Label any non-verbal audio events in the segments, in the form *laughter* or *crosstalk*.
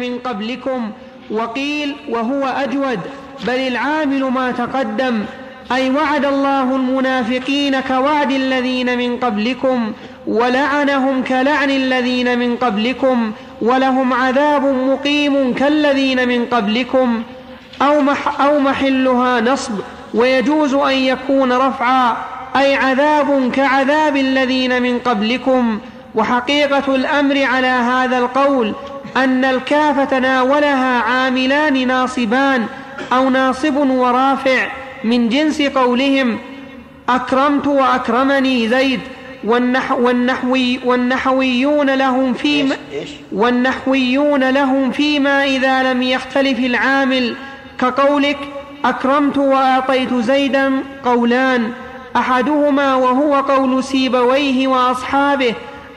من قبلكم وقيل وهو أجود بل العامل ما تقدم أي وعد الله المنافقين كوعد الذين من قبلكم ولعنهم كلعن الذين من قبلكم ولهم عذاب مقيم كالذين من قبلكم أو, مح أو محلها نصب ويجوز أن يكون رفعا أي عذاب كعذاب الذين من قبلكم. وحقيقة الأمر على هذا القول أن الكاف تناولها عاملان ناصبان أو ناصب ورافع من جنس قولهم أكرمت وأكرمني زيد والنحو والنحوي والنحويون لهم فيما والنحويون لهم فيما إذا لم يختلف العامل. كقولك أكرمت وأعطيت زيدا قولان أحدهما وهو قول سيبويه وأصحابه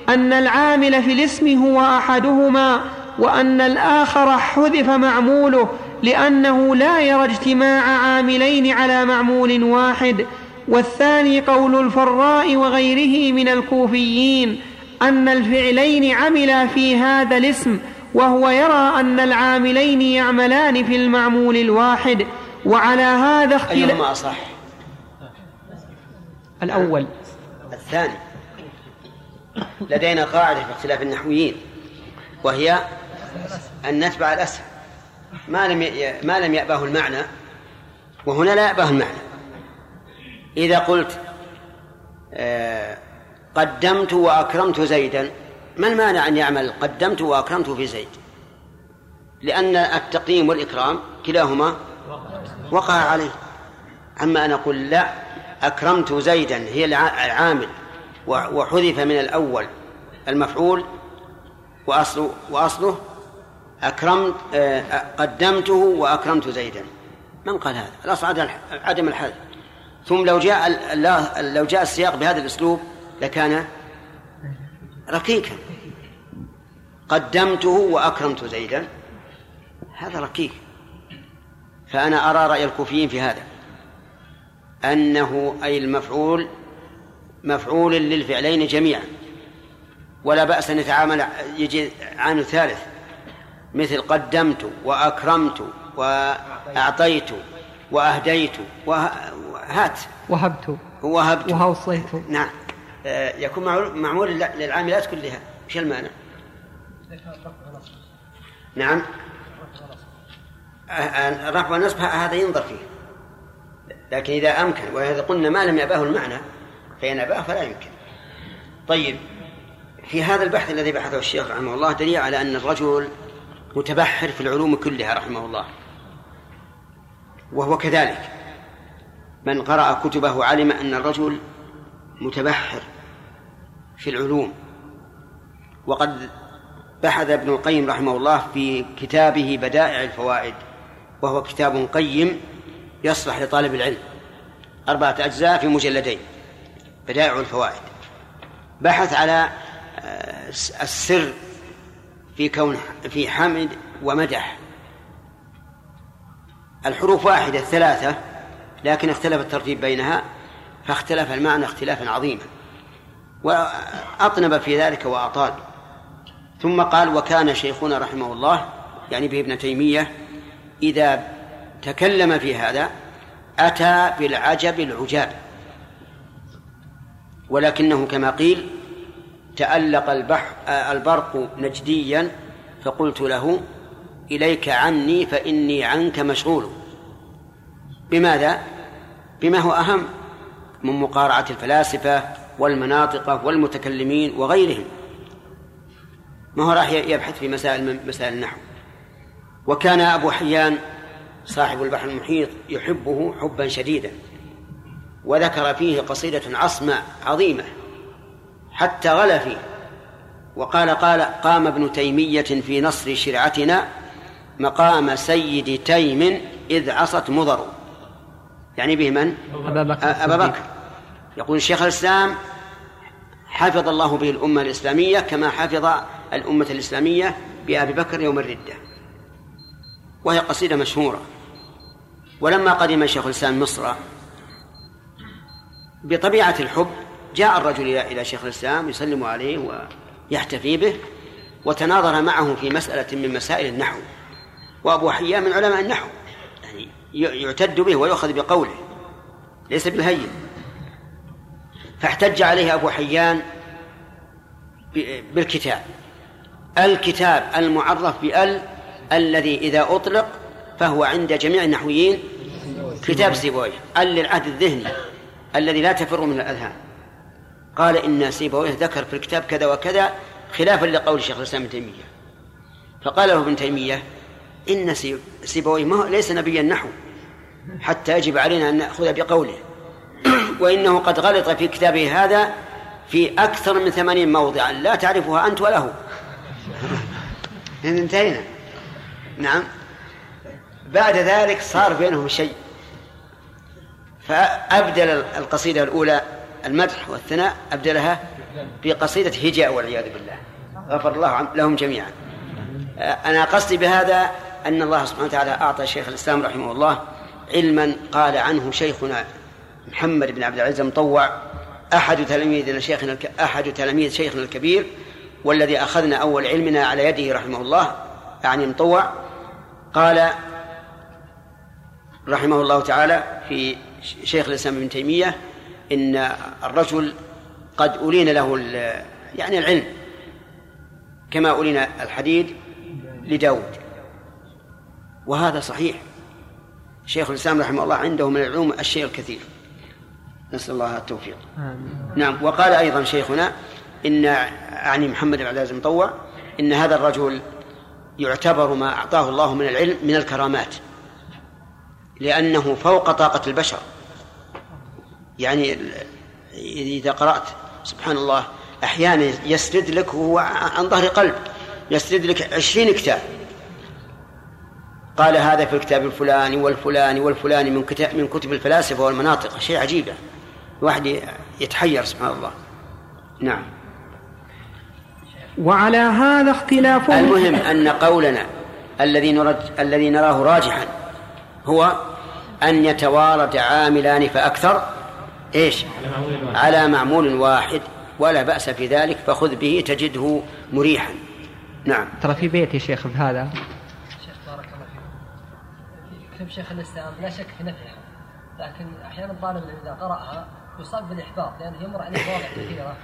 أن العامل في الاسم هو أحدهما. وأن الآخر حذف معموله لأنه لا يرى اجتماع عاملين على معمول واحد. والثاني قول الفراء وغيره من الكوفيين أن الفعلين عملا في هذا الاسم وهو يرى أن العاملين يعملان في المعمول الواحد. وعلى هذا اختلاف أيهما أصح؟ الأول. الثاني. لدينا قاعدة في اختلاف النحويين وهي أن نتبع الأسهل ما لم ما لم يأباه المعنى وهنا لا يأباه المعنى. إذا قلت آه، قدمت وأكرمت زيدا ما المانع أن يعمل قدمت وأكرمت في زيد؟ لأن التقديم والإكرام كلاهما وقع عليه. أما أن أقول لا أكرمت زيدا هي العامل وحذف من الأول المفعول وأصله وأصله أكرمت آه، قدمته وأكرمت زيدا. من قال هذا؟ الأصل عدم الحذف ثم لو جاء لو جاء السياق بهذا الأسلوب لكان ركيكا قدمته وأكرمت زيدا. هذا ركيك فأنا أرى رأي الكوفيين في هذا. أنه أي المفعول مفعول للفعلين جميعا. ولا بأس أن يتعامل يجي عن ثالث مثل قدمت وأكرمت وأعطيت وأهديت وهات وهبت. وهبت. وأوصيت نعم. آه، يكون معمول للعاملات كلها. إيش المعنى؟ نعم. الرفع آه، والنصب هذا ينظر فيه. لكن إذا أمكن وإذا قلنا ما لم يأباه المعنى فإن أباه فلا يمكن. طيب في هذا البحث الذي بحثه الشيخ رحمه الله دليل على أن الرجل متبحر في العلوم كلها رحمه الله. وهو كذلك. من قرأ كتبه علم أن الرجل متبحر في العلوم. وقد بحث ابن القيم رحمه الله في كتابه بدائع الفوائد وهو كتاب قيم يصلح لطالب العلم. أربعة أجزاء في مجلدين. بدائع الفوائد. بحث على آه، السر في كون في حمد ومدح. الحروف واحدة ثلاثة لكن اختلف الترتيب بينها فاختلف المعنى اختلافا عظيما. وأطنب في ذلك وأطال. ثم قال وكان شيخنا رحمه الله يعني به ابن تيمية إذا تكلم في هذا أتى بالعجب العجاب. ولكنه كما قيل تألق البحر البرق نجديا فقلت له إليك عني فإني عنك مشغول. بماذا؟ بما هو أهم من مقارعة الفلاسفة والمناطق والمتكلمين وغيرهم. ما هو راح يبحث في مسائل مسائل النحو؟ وكان أبو حيان صاحب البحر المحيط يحبه حبا شديدا وذكر فيه قصيدة عصمة عظيمة. حتى غلا فيه. وقال قال قام ابن تيمية في نصر شرعتنا مقام سيد تيم إذ عصت مضر. يعني به من؟ أبا بكر, أبا بكر. يقول الشيخ الإسلام حفظ الله به الأمة الإسلامية كما حفظ الأمة الإسلامية بأبي بكر يوم الردة. وهي قصيدة مشهورة. ولما قدم شيخ الإسلام مصر بطبيعة الحب جاء الرجل إلى شيخ الإسلام يسلم عليه ويحتفي به وتناظر معه في مسألة من مسائل النحو. وأبو حيان من علماء النحو يعني يعتد به ويؤخذ بقوله ليس بالهين. فاحتج عليه أبو حيان بالكتاب. الكتاب المعرف بأل الذي إذا أطلق فهو عند جميع النحويين كتاب سيبويه أل للعهد الذهني الذي لا تفر من الأذهان. قال إن سيبويه ذكر في الكتاب كذا وكذا خلافا لقول شيخ الإسلام ابن تيمية. فقال له ابن تيمية إن سيبويه ما ليس نبيا نحو حتى يجب علينا أن نأخذ بقوله. *clears throat* وإنه قد غلط في كتابه هذا في أكثر من ثمانين موضعا لا تعرفها أنت ولا هو. *laughs* انتهينا. نعم. بعد ذلك صار بينهم شيء. فأبدل القصيدة الأولى المدح والثناء أبدلها بقصيدة هجاء والعياذ بالله. غفر الله لهم جميعا. أنا قصدي بهذا أن الله سبحانه وتعالى أعطى شيخ الإسلام رحمه الله علما قال عنه شيخنا محمد بن عبد العزيز المطوع أحد تلاميذ شيخنا أحد تلاميذ شيخنا الكبير والذي أخذنا أول علمنا على يده رحمه الله يعني مطوع قال رحمه الله تعالى في شيخ الإسلام ابن تيمية إن الرجل قد أولين له يعني العلم كما أولين الحديد لداود. وهذا صحيح. شيخ الإسلام رحمه الله عنده من العلوم الشيء الكثير. نسأل الله التوفيق. آمين. نعم وقال أيضا شيخنا إن يعني محمد بن عبد العزيز المطوع إن هذا الرجل يعتبر ما أعطاه الله من العلم من الكرامات لأنه فوق طاقة البشر. يعني إذا قرأت سبحان الله أحيانا يسرد لك وهو عن ظهر قلب يسرد لك عشرين كتاب. قال هذا في الكتاب الفلاني والفلاني والفلاني من كتاب من كتب الفلاسفة والمناطق. شيء عجيب. الواحد يتحير سبحان الله. نعم. وعلى هذا اختلاف المهم أن قولنا الذي نرج الذي نراه راجحا هو أن يتوارد عاملان فأكثر إيش؟ على معمول واحد. ولا بأس في ذلك فخذ به تجده مريحا. نعم. ترى في بيت يا شيخ بهذا شيخ بارك الله فيك. كتب شيخ الإسلام؟ لا شك في نفعها لكن أحيانا الطالب إذا قرأها يصاب بالإحباط لأنه يمر عليه مواضع *coughs* كثيرة.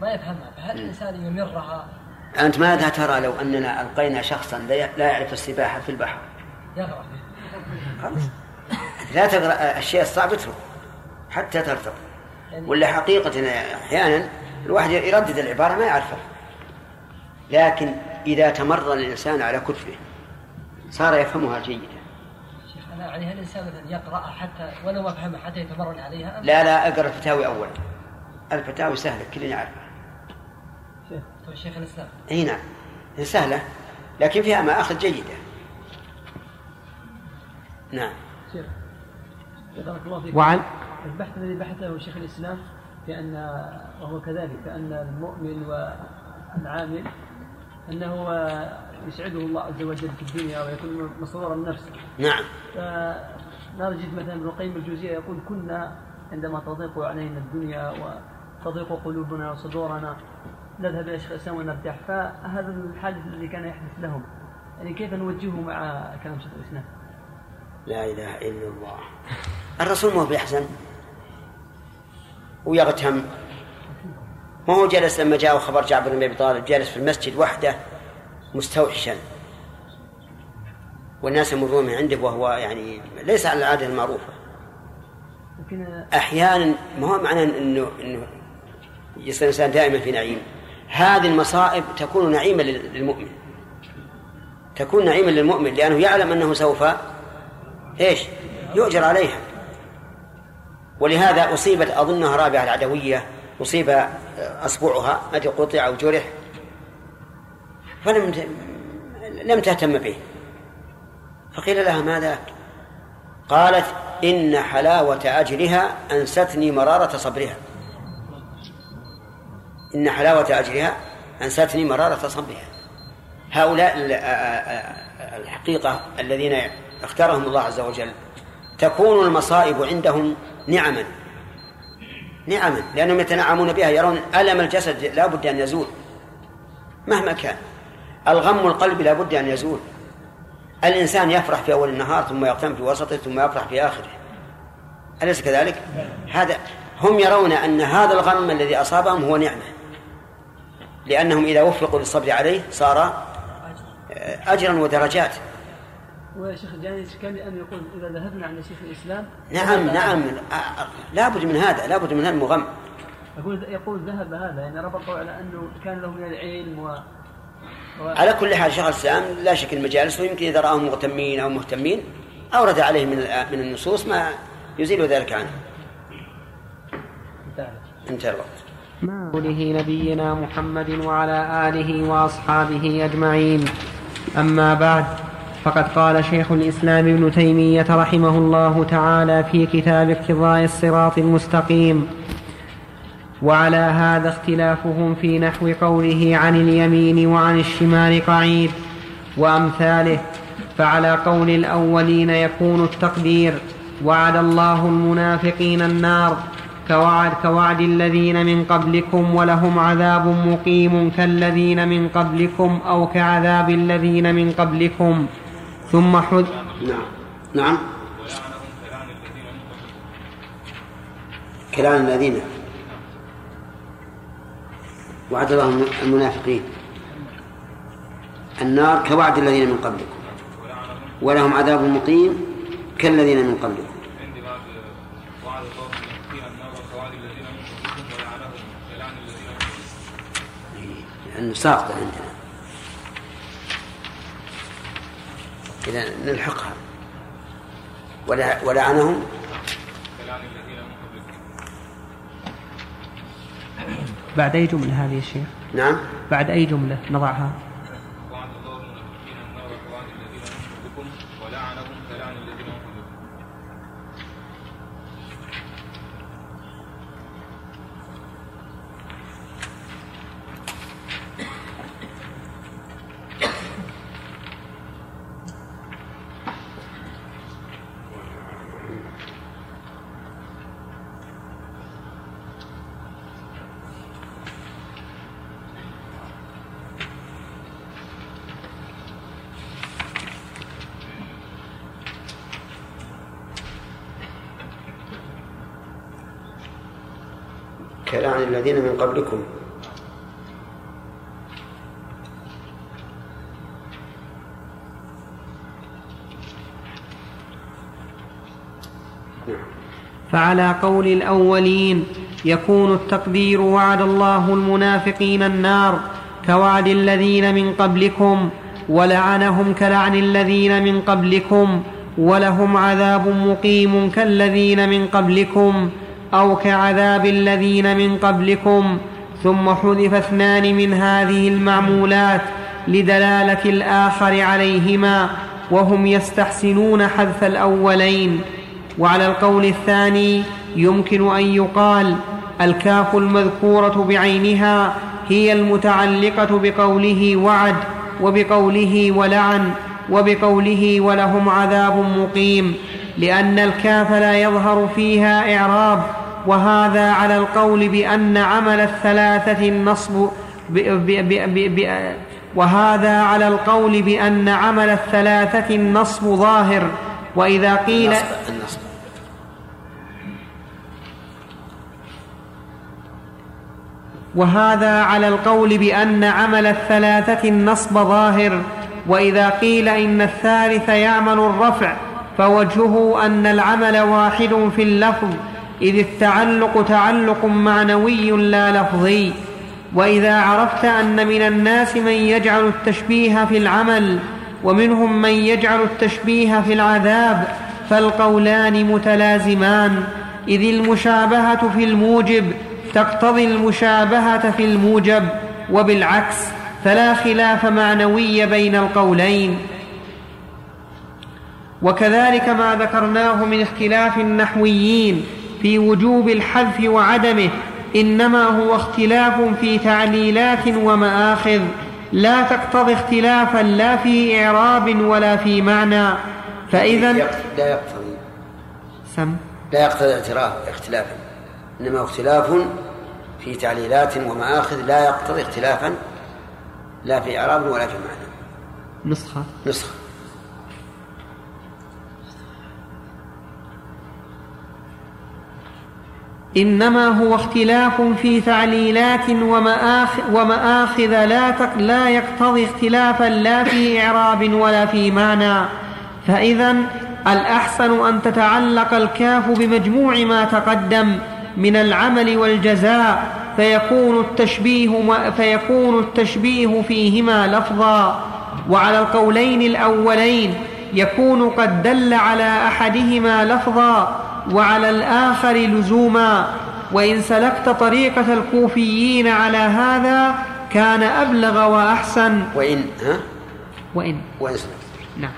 ما يفهمها. فهل الإنسان يمرها؟ أنت ماذا ترى لو أننا ألقينا شخصا لا يعرف السباحة في البحر؟ يغرق خلاص. لا تقرأ الشيء الصعب اترك حتى ترتق يعني ولا حقيقة أحيانا الواحد يردد العبارة ما يعرفها. لكن إذا تمرن الإنسان على كتبه صار يفهمها جيدا. شيخ يعني هل الإنسان مثلا يقرأها حتى ولو ما فهمها حتى يتمرن عليها لا لا أقرأ الفتاوي أولا. الفتاوي سهلة كل يعرفها شيخ شيخ الإسلام أي نعم. سهلة لكن فيها مآخذ جيدة. نعم. شيخ بارك الله فيك. وعن البحث الذي بحثه شيخ الإسلام بان وهو كذلك أن المؤمن والعامل أنه يسعده الله عز وجل في الدنيا ويكون مسرور النفس. نعم. نجد مثلا ابن القيم الجوزية يقول كنا عندما تضيق علينا الدنيا وتضيق قلوبنا وصدورنا نذهب إلى شيخ الإسلام ونرتاح. فهذا الحادث الذي كان يحدث لهم. يعني كيف نوجهه مع كلام شيخ الإسلام؟ لا إله إلا الله. الرسول ما بيحزن ويغتم ما هو جلس لما جاء خبر جعفر بن أبي طالب جالس في المسجد وحده مستوحشا. والناس يمرون من عنده وهو يعني ليس على العادة المعروفة. أحيانا ما هو معناه أنه أنه يصير الإنسان دائما في نعيم. هذه المصائب تكون نعيما للمؤمن. تكون نعيما للمؤمن لأنه يعلم أنه سوف إيش؟ يؤجر عليها. ولهذا أصيبت أظنها رابعة العدوية أصيب أصبعها الذي قطع أو جرح فلم لم تهتم به. فقيل لها ماذا؟ قالت إن حلاوة أجرها أنستني مرارة صبرها. إن حلاوة أجرها أنستني مرارة صبرها. هؤلاء الحقيقة الذين اختارهم الله عز وجل تكون المصائب عندهم نعما. نعما لأنهم يتنعمون بها يرون ألم الجسد لا بد أن يزول. مهما كان الغم القلب لا بد أن يزول. الإنسان يفرح في أول النهار ثم يغتم في وسطه ثم يفرح في آخره. أليس كذلك؟ هذا هم يرون أن هذا الغم الذي أصابهم هو نعمة. لأنهم إذا وفقوا للصبر عليه صار أجرا ودرجات. ويا شيخ جاني كان أن يقول إذا ذهبنا عند شيخ الإسلام نعم نعم. لا بد من هذا لا بد من هذا المغم. يقول يقول ذهب هذا يعني ربطوا على أنه كان له من العلم و على كل حال شيخ الإسلام لا شك المجالس ويمكن إذا رآهم مغتمين أو مهتمين أورد عليه من من النصوص ما يزيل ذلك عنه. انتهى الوقت. ما قوله نبينا محمد وعلى آله وأصحابه أجمعين. أما بعد فقد قال شيخ الإسلام ابن تيمية رحمه الله تعالى في كتاب اقتضاء الصراط المستقيم. وعلى هذا اختلافهم في نحو قوله عن اليمين وعن الشمال قعيد وأمثاله فعلى قول الأولين يكون التقدير وعد الله المنافقين النار كوعد كوعد الذين من قبلكم ولهم عذاب مقيم كالذين من قبلكم أو كعذاب الذين من قبلكم. ثم حد نعم. نعم. كلام الذين. وعد الله المنافقين. النار كوعد الذين من قبلكم. ولهم عذاب مقيم كالذين من قبلكم. لأنه ساقطة عندنا. إذا نلحقها. ولعنهم. بعد أي جملة هذه الشيخ نعم. بعد أي جملة نضعها؟ الذين من قبلكم. فعلى قول الأولين يكون التقدير وعد الله المنافقين النار كوعد الذين من قبلكم ولعنهم كلعن الذين من قبلكم ولهم عذاب مقيم كالذين من قبلكم أو كعذاب الذين من قبلكم ثم حذف اثنان من هذه المعمولات لدلالة الآخر عليهما وهم يستحسنون حذف الأولين. وعلى القول الثاني يمكن أن يقال الكاف المذكورة بعينها هي المتعلقة بقوله وعد وبقوله ولعن وبقوله ولهم عذاب مقيم لأن الكاف لا يظهر فيها إعراب وهذا على القول بأن عمل الثلاثة النصب ب ب ب ب وهذا على القول بأن عمل الثلاثة النصب ظاهر وإذا قيل النصب. النصب. وهذا على القول بأن عمل الثلاثة النصب ظاهر وإذا قيل إن الثالث يعمل الرفع فوجهه أن العمل واحد في اللفظ إذ التعلق تعلق معنوي لا لفظي. وإذا عرفت أن من الناس من يجعل التشبيه في العمل ومنهم من يجعل التشبيه في العذاب فالقولان متلازمان. إذ المشابهة في الموجب تقتضي المشابهة في الموجب وبالعكس فلا خلاف معنوي بين القولين. وكذلك ما ذكرناه من اختلاف النحويين. في وجوب الحذف وعدمه إنما هو اختلاف في تعليلات ومآخذ. لا تقتضي اختلافا لا في إعراب ولا في معنى. فإذا لا يقتضي سم. لا يقتضي اعتراف اختلافا إنما اختلاف في تعليلات ومآخذ لا يقتضي اختلافا لا في إعراب ولا في معنى. نسخة. نسخة. إنما هو اختلاف في تعليلات ومآخذ, ومآخذ لا, لا يقتضي اختلافا لا في إعراب ولا في معنى. فإذا الأحسن أن تتعلق الكاف بمجموع ما تقدم من العمل والجزاء فيكون التشبيه فيكون التشبيه فيهما لفظا. وعلى القولين الأولين يكون قد دل على أحدهما لفظا. وعلى الآخر لزوما وإن سلكت طريقة الكوفيين على هذا كان أبلغ وأحسن. وإن ها؟ وإن. وإن نعم.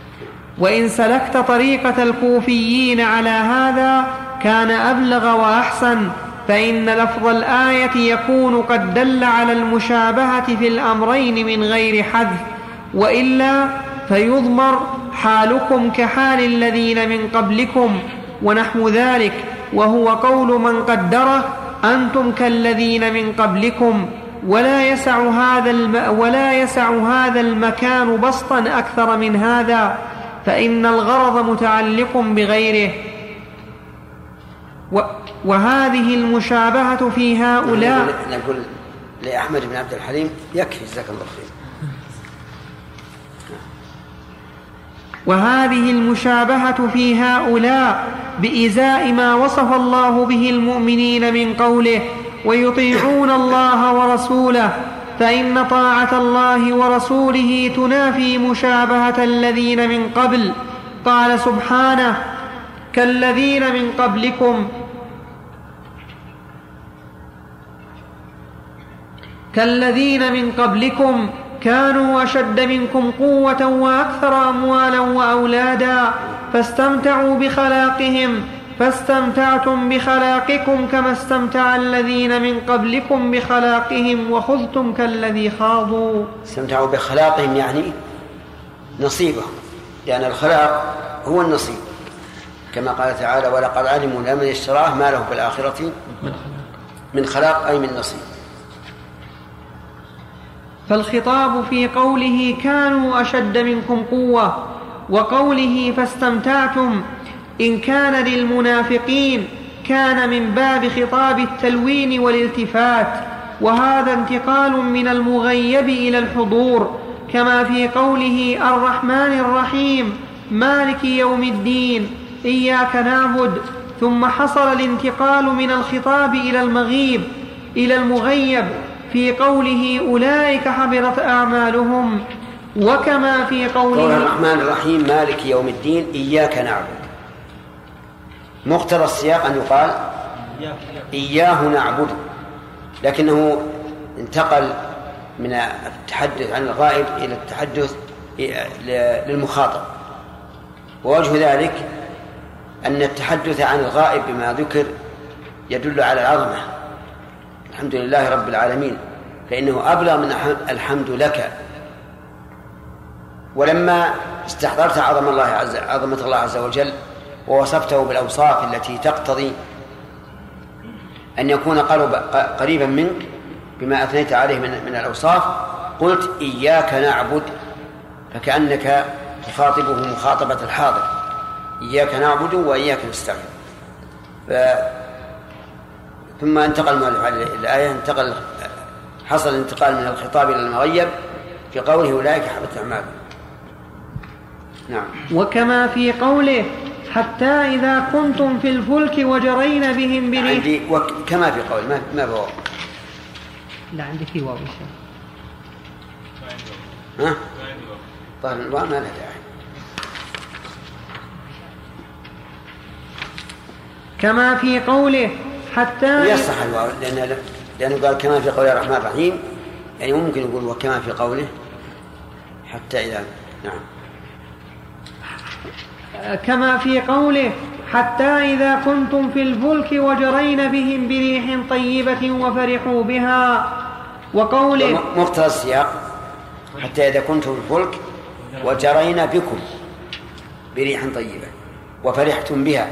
وإن سلكت طريقة الكوفيين على هذا كان أبلغ وأحسن فإن لفظ الآية يكون قد دل على المشابهة في الأمرين من غير حذف وإلا فيضمر حالكم كحال الذين من قبلكم. ونحو ذلك وهو قول من قدره أنتم كالذين من قبلكم ولا يسع هذا الم ولا يسع هذا المكان بسطا أكثر من هذا فإن الغرض متعلق بغيره. و وهذه المشابهة في هؤلاء نقول لأحمد بن عبد الحليم يكفي جزاك الله خير. وهذه المشابهة في هؤلاء بإزاء ما وصف الله به المؤمنين من قوله ويطيعون الله ورسوله فإن طاعة الله ورسوله تنافي مشابهة الذين من قبل. قال سبحانه كالذين من قبلكم كالذين من قبلكم كانوا أشد منكم قوة وأكثر أموالا وأولادا فاستمتعوا بخلاقهم فاستمتعتم بخلاقكم كما استمتع الذين من قبلكم بخلاقهم وخذتم كالذي خاضوا. استمتعوا بخلاقهم يعني نصيبهم لأن الخلاق هو النصيب. كما قال تعالى ولقد علموا لمن اشتراه ما له في الآخرة من خلاق أي من نصيب. فالخطاب في قوله كانوا أشد منكم قوة وقوله فاستمتعتم إن كان للمنافقين كان من باب خطاب التلوين والالتفات وهذا انتقال من المغيب إلى الحضور كما في قوله الرحمن الرحيم مالك يوم الدين إياك نعبد ثم حصل الانتقال من الخطاب إلى المغيب إلى المغيب. في قوله أولئك حبطت أعمالهم وكما في قوله قول الرحمن الرحيم مالك يوم الدين إياك نعبد. مقتضى السياق أن يقال إياه نعبد. لكنه انتقل من التحدث عن الغائب إلى التحدث للمخاطب. ووجه ذلك أن التحدث عن الغائب بما ذكر يدل على العظمة. الحمد لله رب العالمين فإنه أبلغ من الحمد لك ولما استحضرت عظم الله عز عظمة الله عز وجل ووصفته بالأوصاف التي تقتضي أن يكون قريبا منك بما أثنيت عليه من, من الأوصاف قلت إياك نعبد فكأنك تخاطبه مخاطبة الحاضر إياك نعبد وإياك نستعين. ثم انتقل المؤلف على الآية انتقل حصل الانتقال من الخطاب إلى المغيب في قوله أولئك حبت أعمالهم. نعم. وكما في قوله حتى إذا كنتم في الفلك وجرين بهم بريح عندي وكما في قول ما ما بواو؟ لا عندي في واو ها؟ طيب الواو ما له داعي. كما في قوله حتى يصح الواو لأن لأنه قال كما في قول الرحمن الرحيم يعني ممكن يقول وكما في قوله حتى إذا نعم. كما في قوله حتى إذا كنتم في الفلك وجرين بهم بريح طيبة وفرحوا بها. وقوله مقتضى السياق حتى إذا كنتم في الفلك وجرين بكم بريح طيبة وفرحتم بها.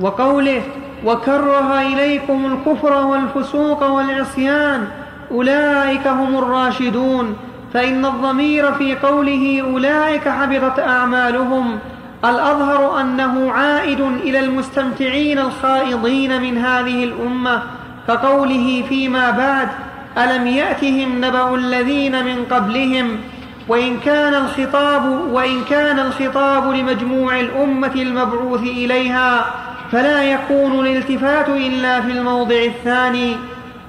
وقوله وكره إليكم الكفر والفسوق والعصيان أولئك هم الراشدون. فإن الضمير في قوله أولئك حبطت أعمالهم الأظهر أنه عائد إلى المستمتعين الخائضين من هذه الأمة. كقوله فيما بعد ألم يأتهم نبأ الذين من قبلهم؟ وإن كان الخطاب وإن كان الخطاب لمجموع الأمة المبعوث إليها فلا يكون الالتفات إلا في الموضع الثاني.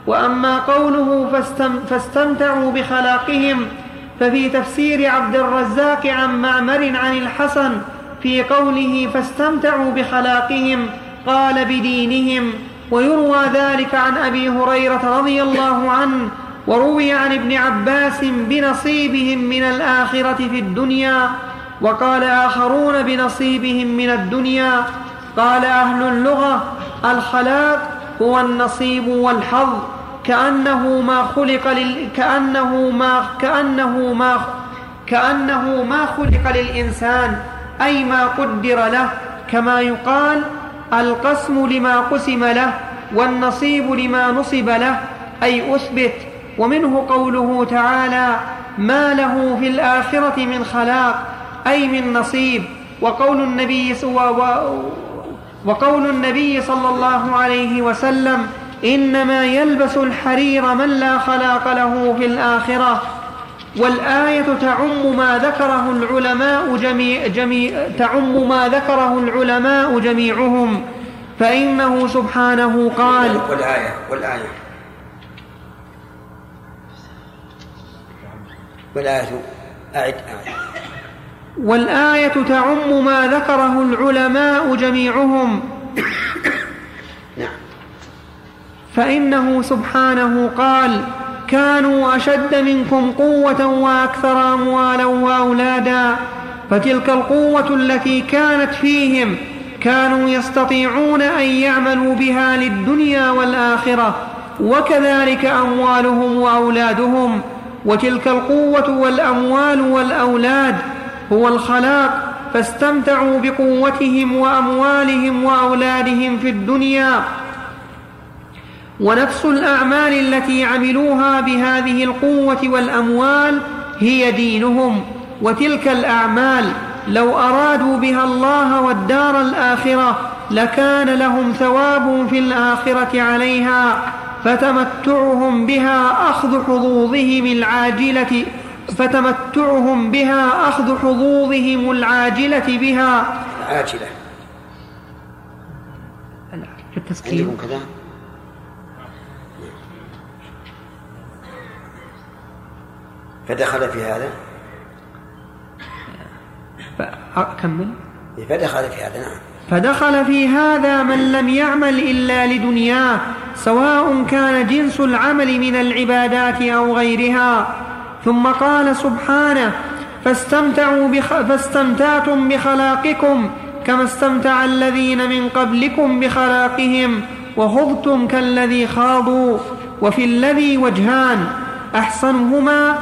وأما قوله فاستم فاستمتعوا بخلاقهم ففي تفسير عبد الرزاق عن معمر عن الحسن في قوله فاستمتعوا بخلاقهم قال بدينهم. ويروى ذلك عن أبي هريرة رضي الله عنه وروي عن ابن عباس بنصيبهم من الآخرة في الدنيا وقال آخرون بنصيبهم من الدنيا. قال أهل اللغة الخلاق هو النصيب والحظ كأنه ما خلق لل... كأنه ما كأنه ما كأنه ما خلق للإنسان أي ما قدر له كما يقال القسم لما قسم له والنصيب لما نصب له أي أثبت. ومنه قوله تعالى ما له في الآخرة من خلاق أي من نصيب. وقول النبي وقول النبي صلى الله عليه وسلم إنما يلبس الحرير من لا خلاق له في الآخرة. والآية تعم ما ذكره العلماء جميع, جميع تعم ما ذكره العلماء جميعهم. فإنه سبحانه قال والآية والآية. والآية أعد أعد والآية تعم ما ذكره العلماء جميعهم. فإنه سبحانه قال كانوا أشد منكم قوة وأكثر أموالا وأولادا. فتلك القوة التي كانت فيهم كانوا يستطيعون أن يعملوا بها للدنيا والآخرة وكذلك أموالهم وأولادهم. وتلك القوة والأموال والأولاد هو الخلاق فاستمتعوا بقوتهم وأموالهم وأولادهم في الدنيا. ونفس الأعمال التي عملوها بهذه القوة والأموال هي دينهم. وتلك الأعمال لو أرادوا بها الله والدار الآخرة لكان لهم ثواب في الآخرة عليها فتمتعهم بها أخذ حظوظهم العاجلة فتمتعهم بها أخذ حظوظهم العاجلة بها. عاجلة في التسكين. كذا؟ فدخل في هذا؟ أكمل فدخل في هذا نعم. فدخل في هذا من لم يعمل إلا لدنياه سواء كان جنس العمل من العبادات أو غيرها. ثم قال سبحانه فاستمتعوا بخ... فاستمتعتم بخلاقكم كما استمتع الذين من قبلكم بخلاقهم وخضتم كالذي خاضوا وفي الذي وجهان أحسنهما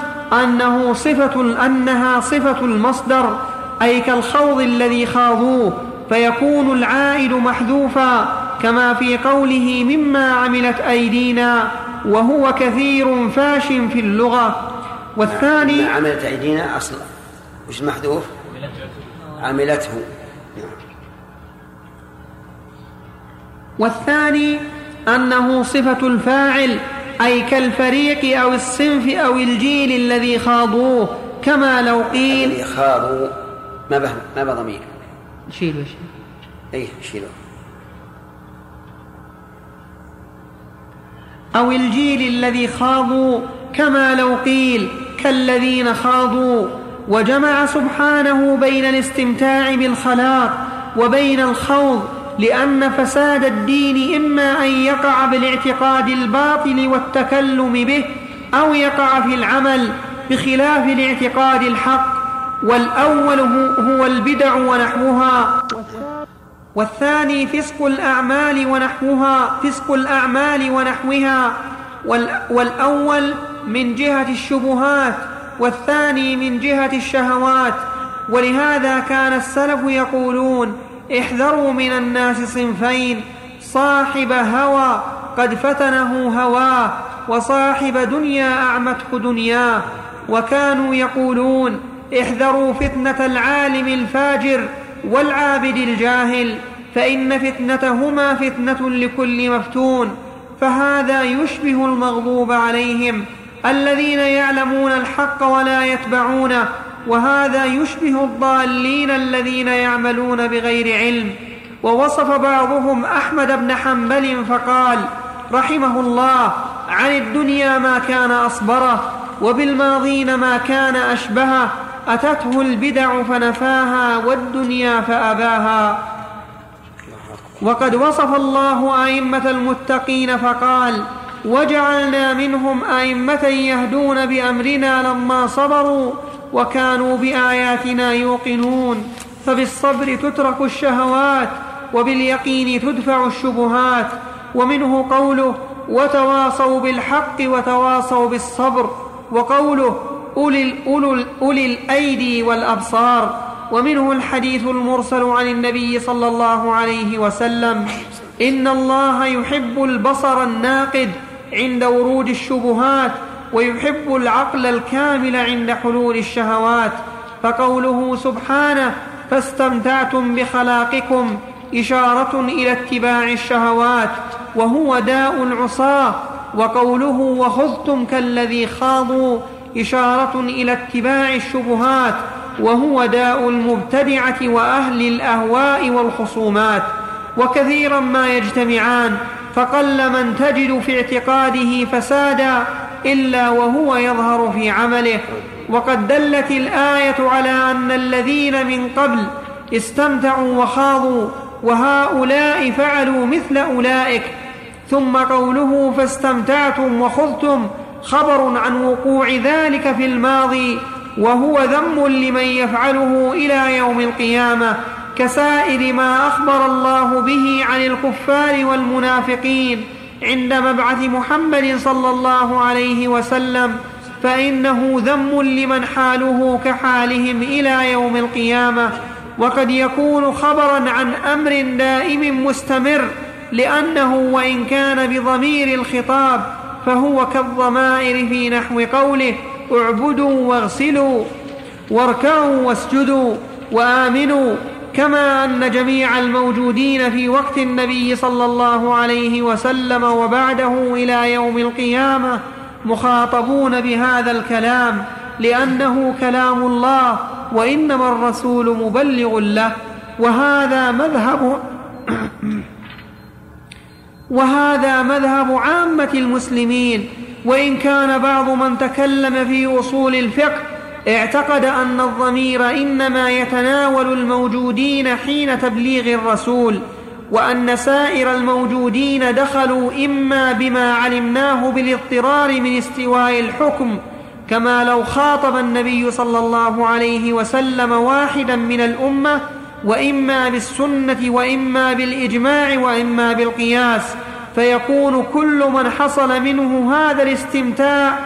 أنه صفة أنها صفة المصدر أي كالخوض الذي خاضوه فيكون العائد محذوفا كما في قوله مما عملت أيدينا وهو كثير فاش في اللغة. والثاني ما عملت أيدينا أصلا. وش المحذوف؟ عملته. نعم. والثاني أنه صفة الفاعل أي كالفريق أو الصنف أو الجيل الذي خاضوه كما لو قيل الذي خاضوا. ما به ما به ضمير. شيلوا شيل أي شيلوا أو الجيل الذي خاضوا كما لو قيل كالذين خاضوا وجمع سبحانه بين الاستمتاع بالخلاق وبين الخوض لأن فساد الدين إما أن يقع بالاعتقاد الباطل والتكلم به أو يقع في العمل بخلاف الاعتقاد الحق والأول هو البدع ونحوها. والثاني فسق الأعمال ونحوها فسق الأعمال ونحوها. والأول من جهة الشبهات والثاني من جهة الشهوات ولهذا كان السلف يقولون احذروا من الناس صنفين صاحب هوى قد فتنه هواه وصاحب دنيا أعمته دنياه. وكانوا يقولون احذروا فتنة العالم الفاجر والعابد الجاهل فإن فتنتهما فتنة لكل مفتون فهذا يشبه المغضوب عليهم. الذين يعلمون الحق ولا يتبعونه وهذا يشبه الضالين الذين يعملون بغير علم. ووصف بعضهم أحمد بن حنبل فقال رحمه الله عن الدنيا ما كان أصبره وبالماضين ما كان أشبهه أتته البدع فنفاها والدنيا فأباها. وقد وصف الله أئمة المتقين فقال وجعلنا منهم أئمة يهدون بأمرنا لما صبروا وكانوا بآياتنا يوقنون. فبالصبر تترك الشهوات وباليقين تدفع الشبهات. ومنه قوله وتواصوا بالحق وتواصوا بالصبر. وقوله أولي, أولي, أولي الأيدي والأبصار. ومنه الحديث المرسل عن النبي صلى الله عليه وسلم إن الله يحب البصر الناقد. عند ورود الشبهات ويحب العقل الكامل عند حلول الشهوات. فقوله سبحانه فاستمتعتم بخلاقكم إشارة إلى اتباع الشهوات وهو داء العصاه وقوله وخذتم كالذي خاضوا إشارة إلى اتباع الشبهات وهو داء المبتدعة وأهل الأهواء والخصومات. وكثيرا ما يجتمعان فقل من تجد في اعتقاده فسادا إلا وهو يظهر في عمله. وقد دلت الآية على أن الذين من قبل استمتعوا وخاضوا وهؤلاء فعلوا مثل أولئك. ثم قوله فاستمتعتم وخذتم خبر عن وقوع ذلك في الماضي وهو ذم لمن يفعله إلى يوم القيامة. كسائر ما أخبر الله به عن الكفار والمنافقين عند مبعث محمد صلى الله عليه وسلم فإنه ذم لمن حاله كحالهم إلى يوم القيامة. وقد يكون خبرا عن أمر دائم مستمر لأنه وإن كان بضمير الخطاب فهو كالضمائر في نحو قوله اعبدوا واغسلوا واركعوا واسجدوا وآمنوا كما أن جميع الموجودين في وقت النبي صلى الله عليه وسلم وبعده إلى يوم القيامة مخاطبون بهذا الكلام لأنه كلام الله وإنما الرسول مبلغ له وهذا مذهب *coughs* وهذا مذهب عامة المسلمين وإن كان بعض من تكلم في أصول الفقه اعتقد أن الضمير إنما يتناول الموجودين حين تبليغ الرسول وأن سائر الموجودين دخلوا إما بما علمناه بالاضطرار من استواء الحكم كما لو خاطب النبي صلى الله عليه وسلم واحدا من الأمة وإما بالسنة وإما بالإجماع وإما بالقياس. فيكون كل من حصل منه هذا الاستمتاع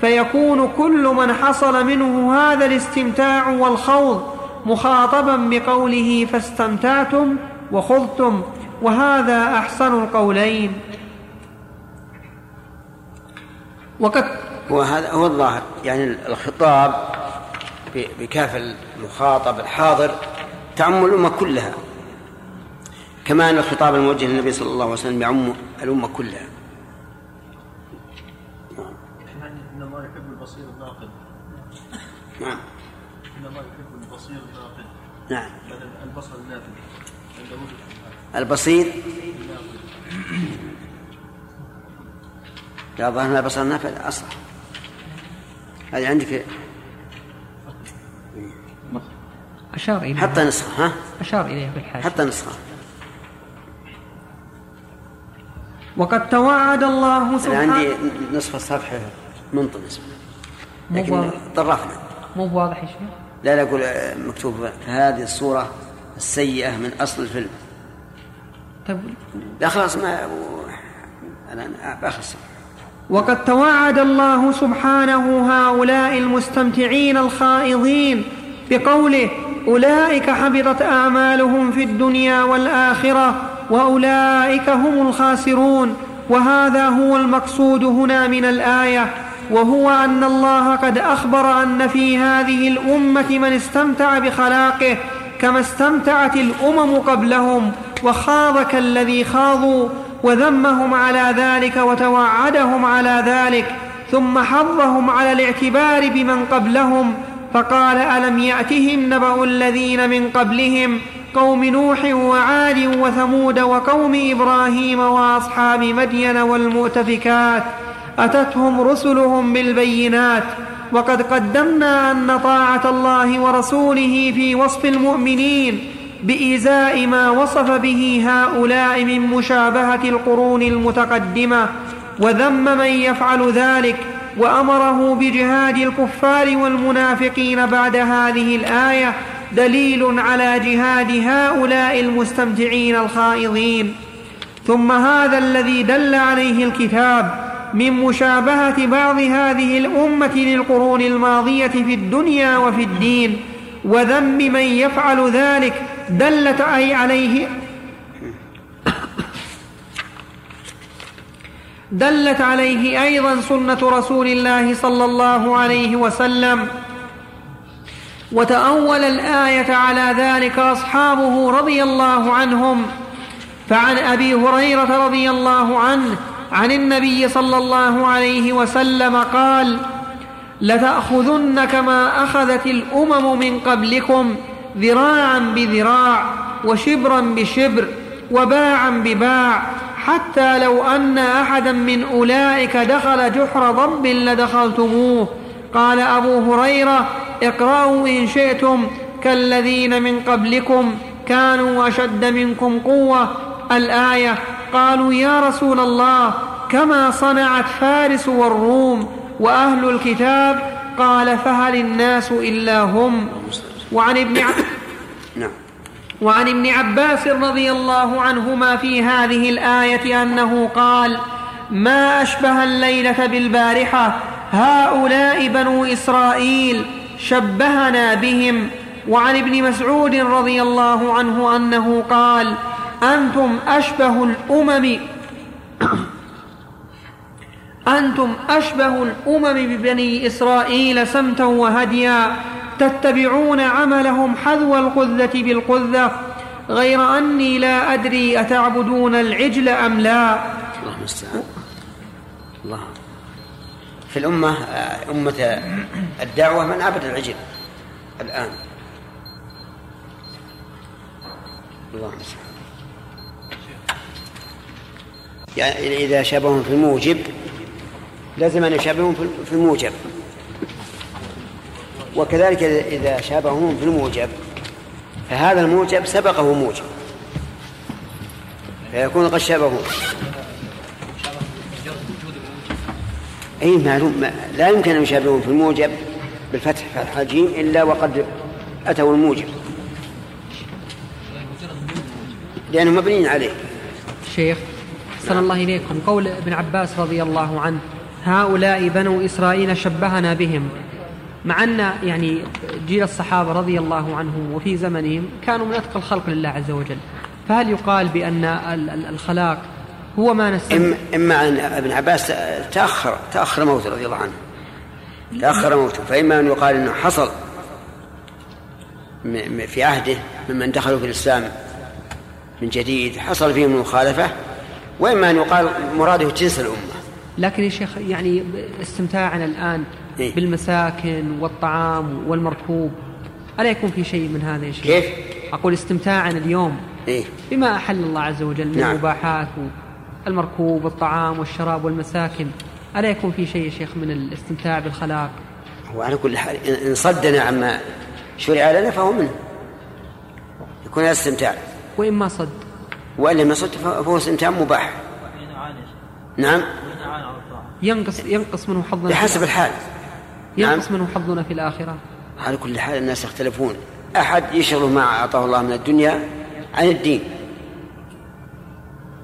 فيكون كل من حصل منه هذا الاستمتاع والخوض مخاطبا بقوله فاستمتعتم وخذتم وهذا أحسن القولين. وقد وهذا هو الظاهر. يعني الخطاب بكاف المخاطب الحاضر تعم الأمة كلها كما أن الخطاب الموجه للنبي صلى الله عليه وسلم يعم الأمة كلها. نعم. إن الله يحب البصير الناقد. نعم. بدل البصر النافذ عند وجود البصير؟ لا ظهر البصر النافذ أصح هذه عندك أشار إليه حتى نسخة ها؟ أشار إليه بالحاجة حتى نسخة. وقد توعد الله أنا سبحانه عندي نصف الصفحة منطمس مو لكن طرفنا مو بواضح يا شيخ؟ لا لا أقول مكتوب هذه الصورة السيئة من أصل الفيلم. طيب. لا خلاص ما أنا بآخر الصفحة وقد توعد الله سبحانه هؤلاء المستمتعين الخائضين بقوله أولئك حبطت أعمالهم في الدنيا والآخرة وأولئك هم الخاسرون وهذا هو المقصود هنا من الآية. وهو أن الله قد أخبر أن في هذه الأمة من استمتع بخلاقه كما استمتعت الأمم قبلهم وخاض كالذي خاضوا وذمهم على ذلك وتوعدهم على ذلك ثم حضهم على الاعتبار بمن قبلهم فقال ألم يأتهم نبأ الذين من قبلهم قوم نوح وعاد وثمود وقوم إبراهيم وأصحاب مدين والمؤتفكات أتتهم رسلهم بالبينات وقد قدمنا أن طاعة الله ورسوله في وصف المؤمنين بازاء ما وصف به هؤلاء من مشابهة القرون المتقدمة وذم من يفعل ذلك وأمره بجهاد الكفار والمنافقين بعد هذه الآية دليل على جهاد هؤلاء المستمتعين الخائضين. ثم هذا الذي دل عليه الكتاب من مشابهة بعض هذه الأمة للقرون الماضية في الدنيا وفي الدين وذم من يفعل ذلك دلت أي عليه *coughs* دلت عليه أيضا سنة رسول الله صلى الله عليه وسلم. وتأول الآية على ذلك أصحابه رضي الله عنهم فعن أبي هريرة رضي الله عنه عن النبي صلى الله عليه وسلم قال لتاخذن كما أخذت الأمم من قبلكم ذراعا بذراع وشبرا بشبر وباعا بباع حتى لو أن احدا من أولئك دخل جحر ضب لدخلتموه. قال أبو هريرة اقرأوا إن شئتم كالذين من قبلكم كانوا أشد منكم قوة. الآية قالوا يا رسول الله كما صنعت فارس والروم وأهل الكتاب؟ قال فهل الناس إلا هم؟ وعن ابن. *coughs* نعم. وعن ابن عباس رضي الله عنهما في هذه الآية أنه قال ما أشبه الليلة بالبارحة هؤلاء بنو إسرائيل شبهنا بهم. وعن ابن مسعود رضي الله عنه أنه قال أنتم أشبه الأمم. أنتم أشبه الأمم ببني إسرائيل سمتا وهديا. تتبعون عملهم حذو القذة بالقذة. غير أني لا أدري أتعبدون العجل أم لا. الله المستعان الله. في الأمة أمة الدعوة من عبد العجل. الآن. الله يعني إذا شابههم في الموجب لازم أن يشابههم في الموجب. وكذلك إذا شابههم في الموجب فهذا الموجب سبقه موجب. فيكون قد شابهون أي معلوم لا يمكن أن يشابهون في الموجب بالفتح فتح الجيم إلا وقد أتوا الموجب. لأنهم مبنيين عليه. شيخ صلى الله إليكم. قول ابن عباس رضي الله عنه هؤلاء بنو إسرائيل شبهنا بهم. مع أن يعني جيل الصحابة رضي الله عنهم وفي زمنهم كانوا من أتقى الخلق لله عز وجل. فهل يقال بأن الخلاق هو ما نستمع إما أن ابن عباس تأخر تأخر موته رضي الله عنه. تأخر موته. فإما أن يقال أنه حصل في عهده ممن دخلوا في الإسلام من جديد حصل فيهم المخالفة وإما أن يقال مراده جنس الأمة لكن يا شيخ يعني استمتاعنا الآن إيه؟ بالمساكن والطعام والمركوب ألا يكون في شيء من هذا يا شيخ؟ كيف؟ أقول استمتاعنا اليوم إيه؟ بما أحل الله عز وجل من نعم. مباحات المركوب والطعام والشراب والمساكن ألا يكون في شيء يا شيخ من الاستمتاع بالخلاق هو على كل حال إن صدنا عما شرع لنا فهو منه يكون الاستمتاع وإن ما صد وإن لم يصد فهو استمتاع مباح. نعم. ينقص ينقص منه حظنا بحسب الحال. ينقص نعم. منه حظنا في الآخرة. على كل حال الناس يختلفون. أحد يشغل ما أعطاه الله من الدنيا عن الدين.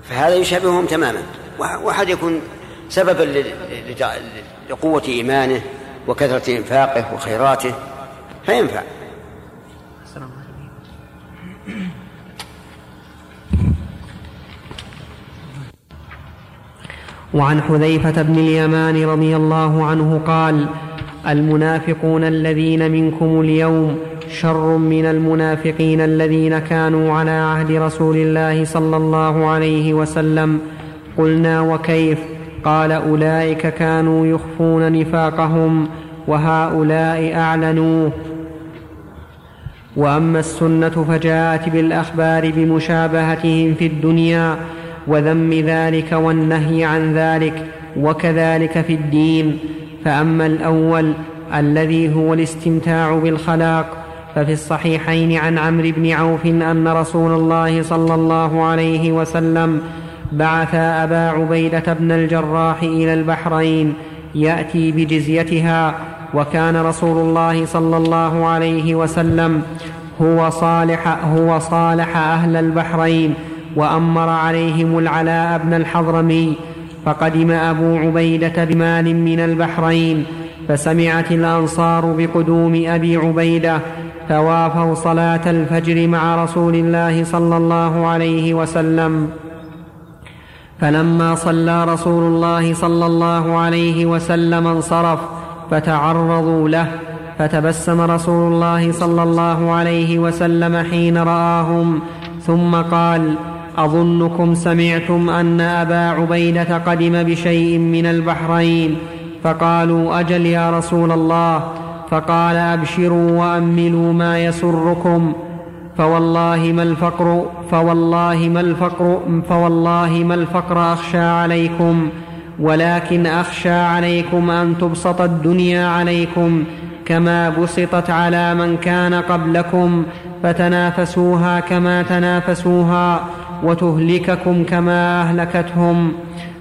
فهذا يشابههم تماما. وأحد يكون سببا لقوة إيمانه وكثرة إنفاقه وخيراته فينفع. وعن حذيفة بن اليمان رضي الله عنه قال المنافقون الذين منكم اليوم شر من المنافقين الذين كانوا على عهد رسول الله صلى الله عليه وسلم. قلنا وكيف؟ قال أولئك كانوا يخفون نفاقهم وهؤلاء أعلنوه. وأما السنة فجاءت بالأخبار بمشابهتهم في الدنيا وذم ذلك والنهي عن ذلك وكذلك في الدين. فأما الأول الذي هو الاستمتاع بالخلاق ففي الصحيحين عن عمرو بن عوف أن رسول الله صلى الله عليه وسلم بعث أبا عبيدة بن الجراح إلى البحرين يأتي بجزيتها وكان رسول الله صلى الله عليه وسلم هو صالح هو صالح أهل البحرين. وأمر عليهم العلاء بن الحضرمي فقدم أبو عبيدة بمال من البحرين فسمعت الأنصار بقدوم أبي عبيدة فوافوا صلاة الفجر مع رسول الله صلى الله عليه وسلم. فلما صلى رسول الله صلى الله عليه وسلم انصرف فتعرضوا له فتبسم رسول الله صلى الله عليه وسلم حين رآهم ثم قال أظنكم سمعتم أن أبا عبيدة قدم بشيء من البحرين. فقالوا أجل يا رسول الله؟ فقال أبشروا وأملوا ما يسركم. فوالله ما الفقر فوالله ما الفقر فوالله ما الفقر أخشى عليكم. ولكن أخشى عليكم أن تبسط الدنيا عليكم كما بسطت على من كان قبلكم فتنافسوها كما تنافسوها. وتهلككم كما أهلكتهم.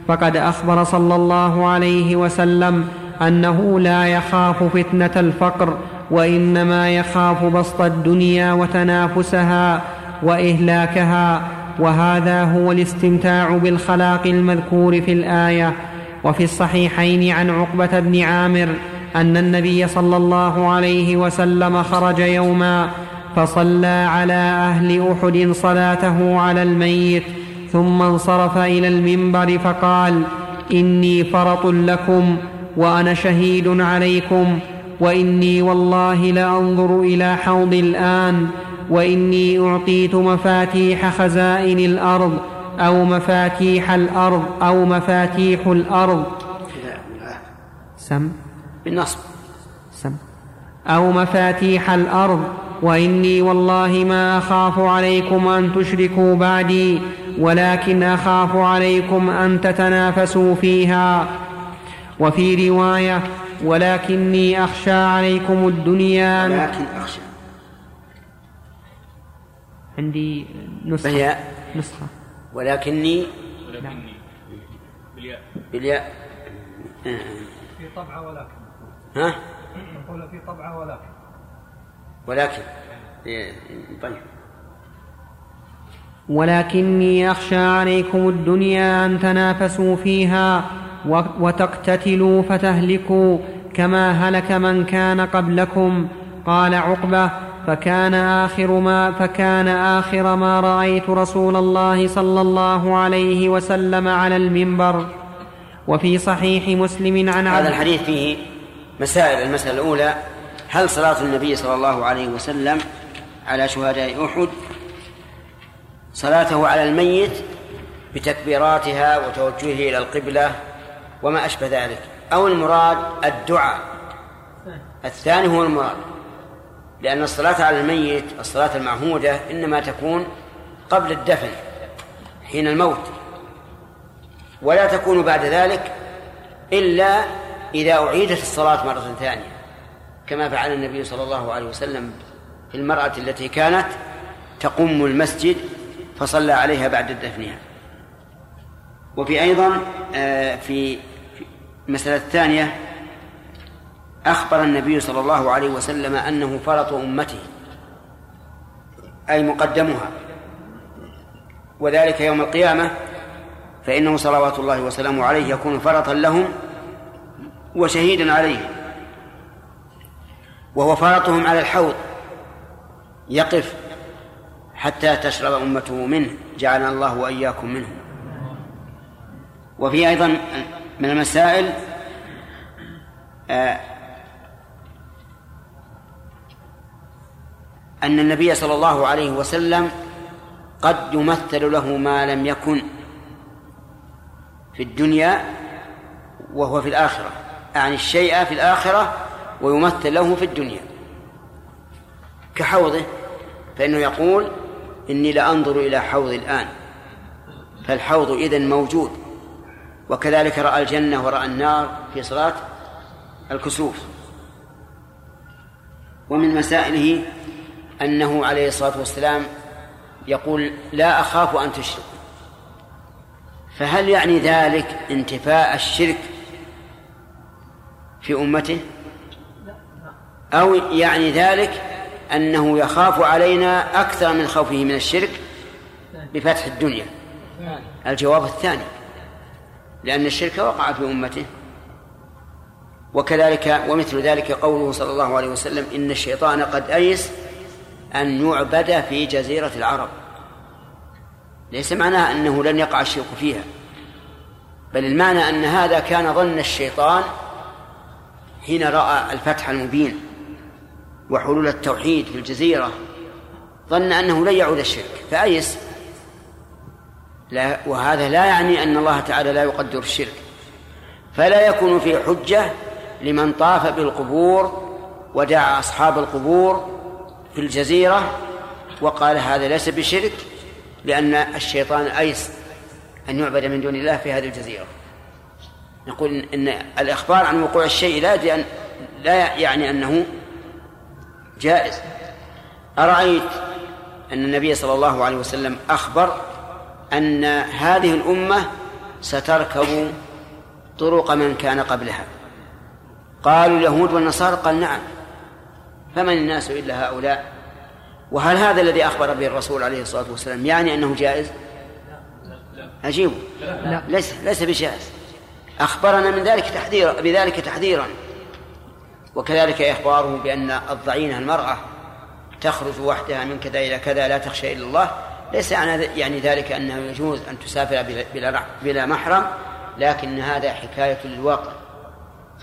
فقد أخبر صلى الله عليه وسلم أنه لا يخاف فتنة الفقر وإنما يخاف بسط الدنيا وتنافسها وإهلاكها. وهذا هو الاستمتاع بالخلاق المذكور في الآية. وفي الصحيحين عن عقبة بن عامر أن النبي صلى الله عليه وسلم خرج يوما فصلى على أهل أحد صلاته على الميت ثم انصرف إلى المنبر فقال إني فرط لكم وأنا شهيد عليكم وإني والله لأنظر إلى حوض الآن وإني أعطيت مفاتيح خزائن الأرض أو مفاتيح الأرض أو مفاتيح الأرض. سم؟ بالنصب. سم. أو مفاتيح الأرض. وإني والله ما أخاف عليكم أن تشركوا بعدي ولكن أخاف عليكم أن تتنافسوا فيها. وفي رواية ولكني أخشى عليكم الدنيا. ولكن أخشى. عندي نسخة. فهي نسخة. ولكني. ولكني. بالياء. بالياء. في طبعة ولكن. ها؟ نقول في طبعة ولكن. ولكن إيه، طيب. ولكني أخشى عليكم الدنيا أن تنافسوا فيها وتقتتلوا فتهلكوا كما هلك من كان قبلكم. قال عقبة فكان آخر ما فكان آخر ما رأيت رسول الله صلى الله عليه وسلم على المنبر. وفي صحيح مسلم عن هذا الحديث فيه مسائل المسألة الأولى هل صلاة النبي صلى الله عليه وسلم على شهداء أحد؟ صلاته على الميت بتكبيراتها وتوجهه إلى القبلة وما أشبه ذلك. أو المراد الدعاء. الثاني هو المراد. لأن الصلاة على الميت الصلاة المعهودة إنما تكون قبل الدفن حين الموت. ولا تكون بعد ذلك إلا إذا أعيدت الصلاة مرة ثانية. كما فعل النبي صلى الله عليه وسلم في المرأة التي كانت تقم المسجد فصلى عليها بعد دفنها. وفي أيضا آه، في المسألة الثانية أخبر النبي صلى الله عليه وسلم أنه فرط أمته أي مقدمها. وذلك يوم القيامة فإنه صلوات الله وسلامه عليه يكون فرطا لهم وشهيدا عليهم. وهو فرطهم على الحوض. يقف حتى تشرب أمته منه. جعلنا الله وإياكم منه وفي أيضا من المسائل آه، أن النبي صلى الله عليه وسلم قد يمثل له ما لم يكن في الدنيا وهو في الآخرة. يعني الشيء في الآخرة ويمثل له في الدنيا. كحوضه فإنه يقول إني لأنظر إلى حوض الآن فالحوض إذن موجود وكذلك رأى الجنة ورأى النار في صلاة الكسوف. ومن مسائله أنه عليه الصلاة والسلام يقول لا أخاف أن تشركوا فهل يعني ذلك انتفاء الشرك في أمته؟ أو يعني ذلك أنه يخاف علينا أكثر من خوفه من الشرك بفتح الدنيا. الجواب الثاني لأن الشرك وقع في أمته. وكذلك ومثل ذلك قوله صلى الله عليه وسلم إن الشيطان قد أيس أن يعبد في جزيرة العرب. ليس معناه أنه لن يقع الشرك فيها بل المعنى أن هذا كان ظن الشيطان حين رأى الفتح المبين. وحلول التوحيد في الجزيرة ظن أنه لن يعود الشرك فأيس؟ لا وهذا لا يعني أن الله تعالى لا يقدر الشرك. فلا يكون في حجة لمن طاف بالقبور ودعا أصحاب القبور في الجزيرة وقال هذا ليس بشرك لأن الشيطان أيس أن يعبد من دون الله في هذه الجزيرة. نقول إن الإخبار عن وقوع الشيء لا لا يعني أنه جائز. أرأيت أن النبي صلى الله عليه وسلم أخبر أن هذه الأمة ستركب طرق من كان قبلها. قالوا اليهود والنصارى؟ قال نعم. فمن الناس إلا هؤلاء؟ وهل هذا الذي أخبر به الرسول عليه الصلاة والسلام يعني أنه جائز؟ أجيبه. لا. ليس ليس بجائز. أخبرنا من ذلك تحذيرا بذلك تحذيرا. وكذلك إخباره بأن الضعينة المرأة تخرج وحدها من كذا إلى كذا لا تخشى إلا الله. ليس يعني ذلك أنه يجوز أن تسافر بلا, بلا محرم لكن هذا حكاية للواقع.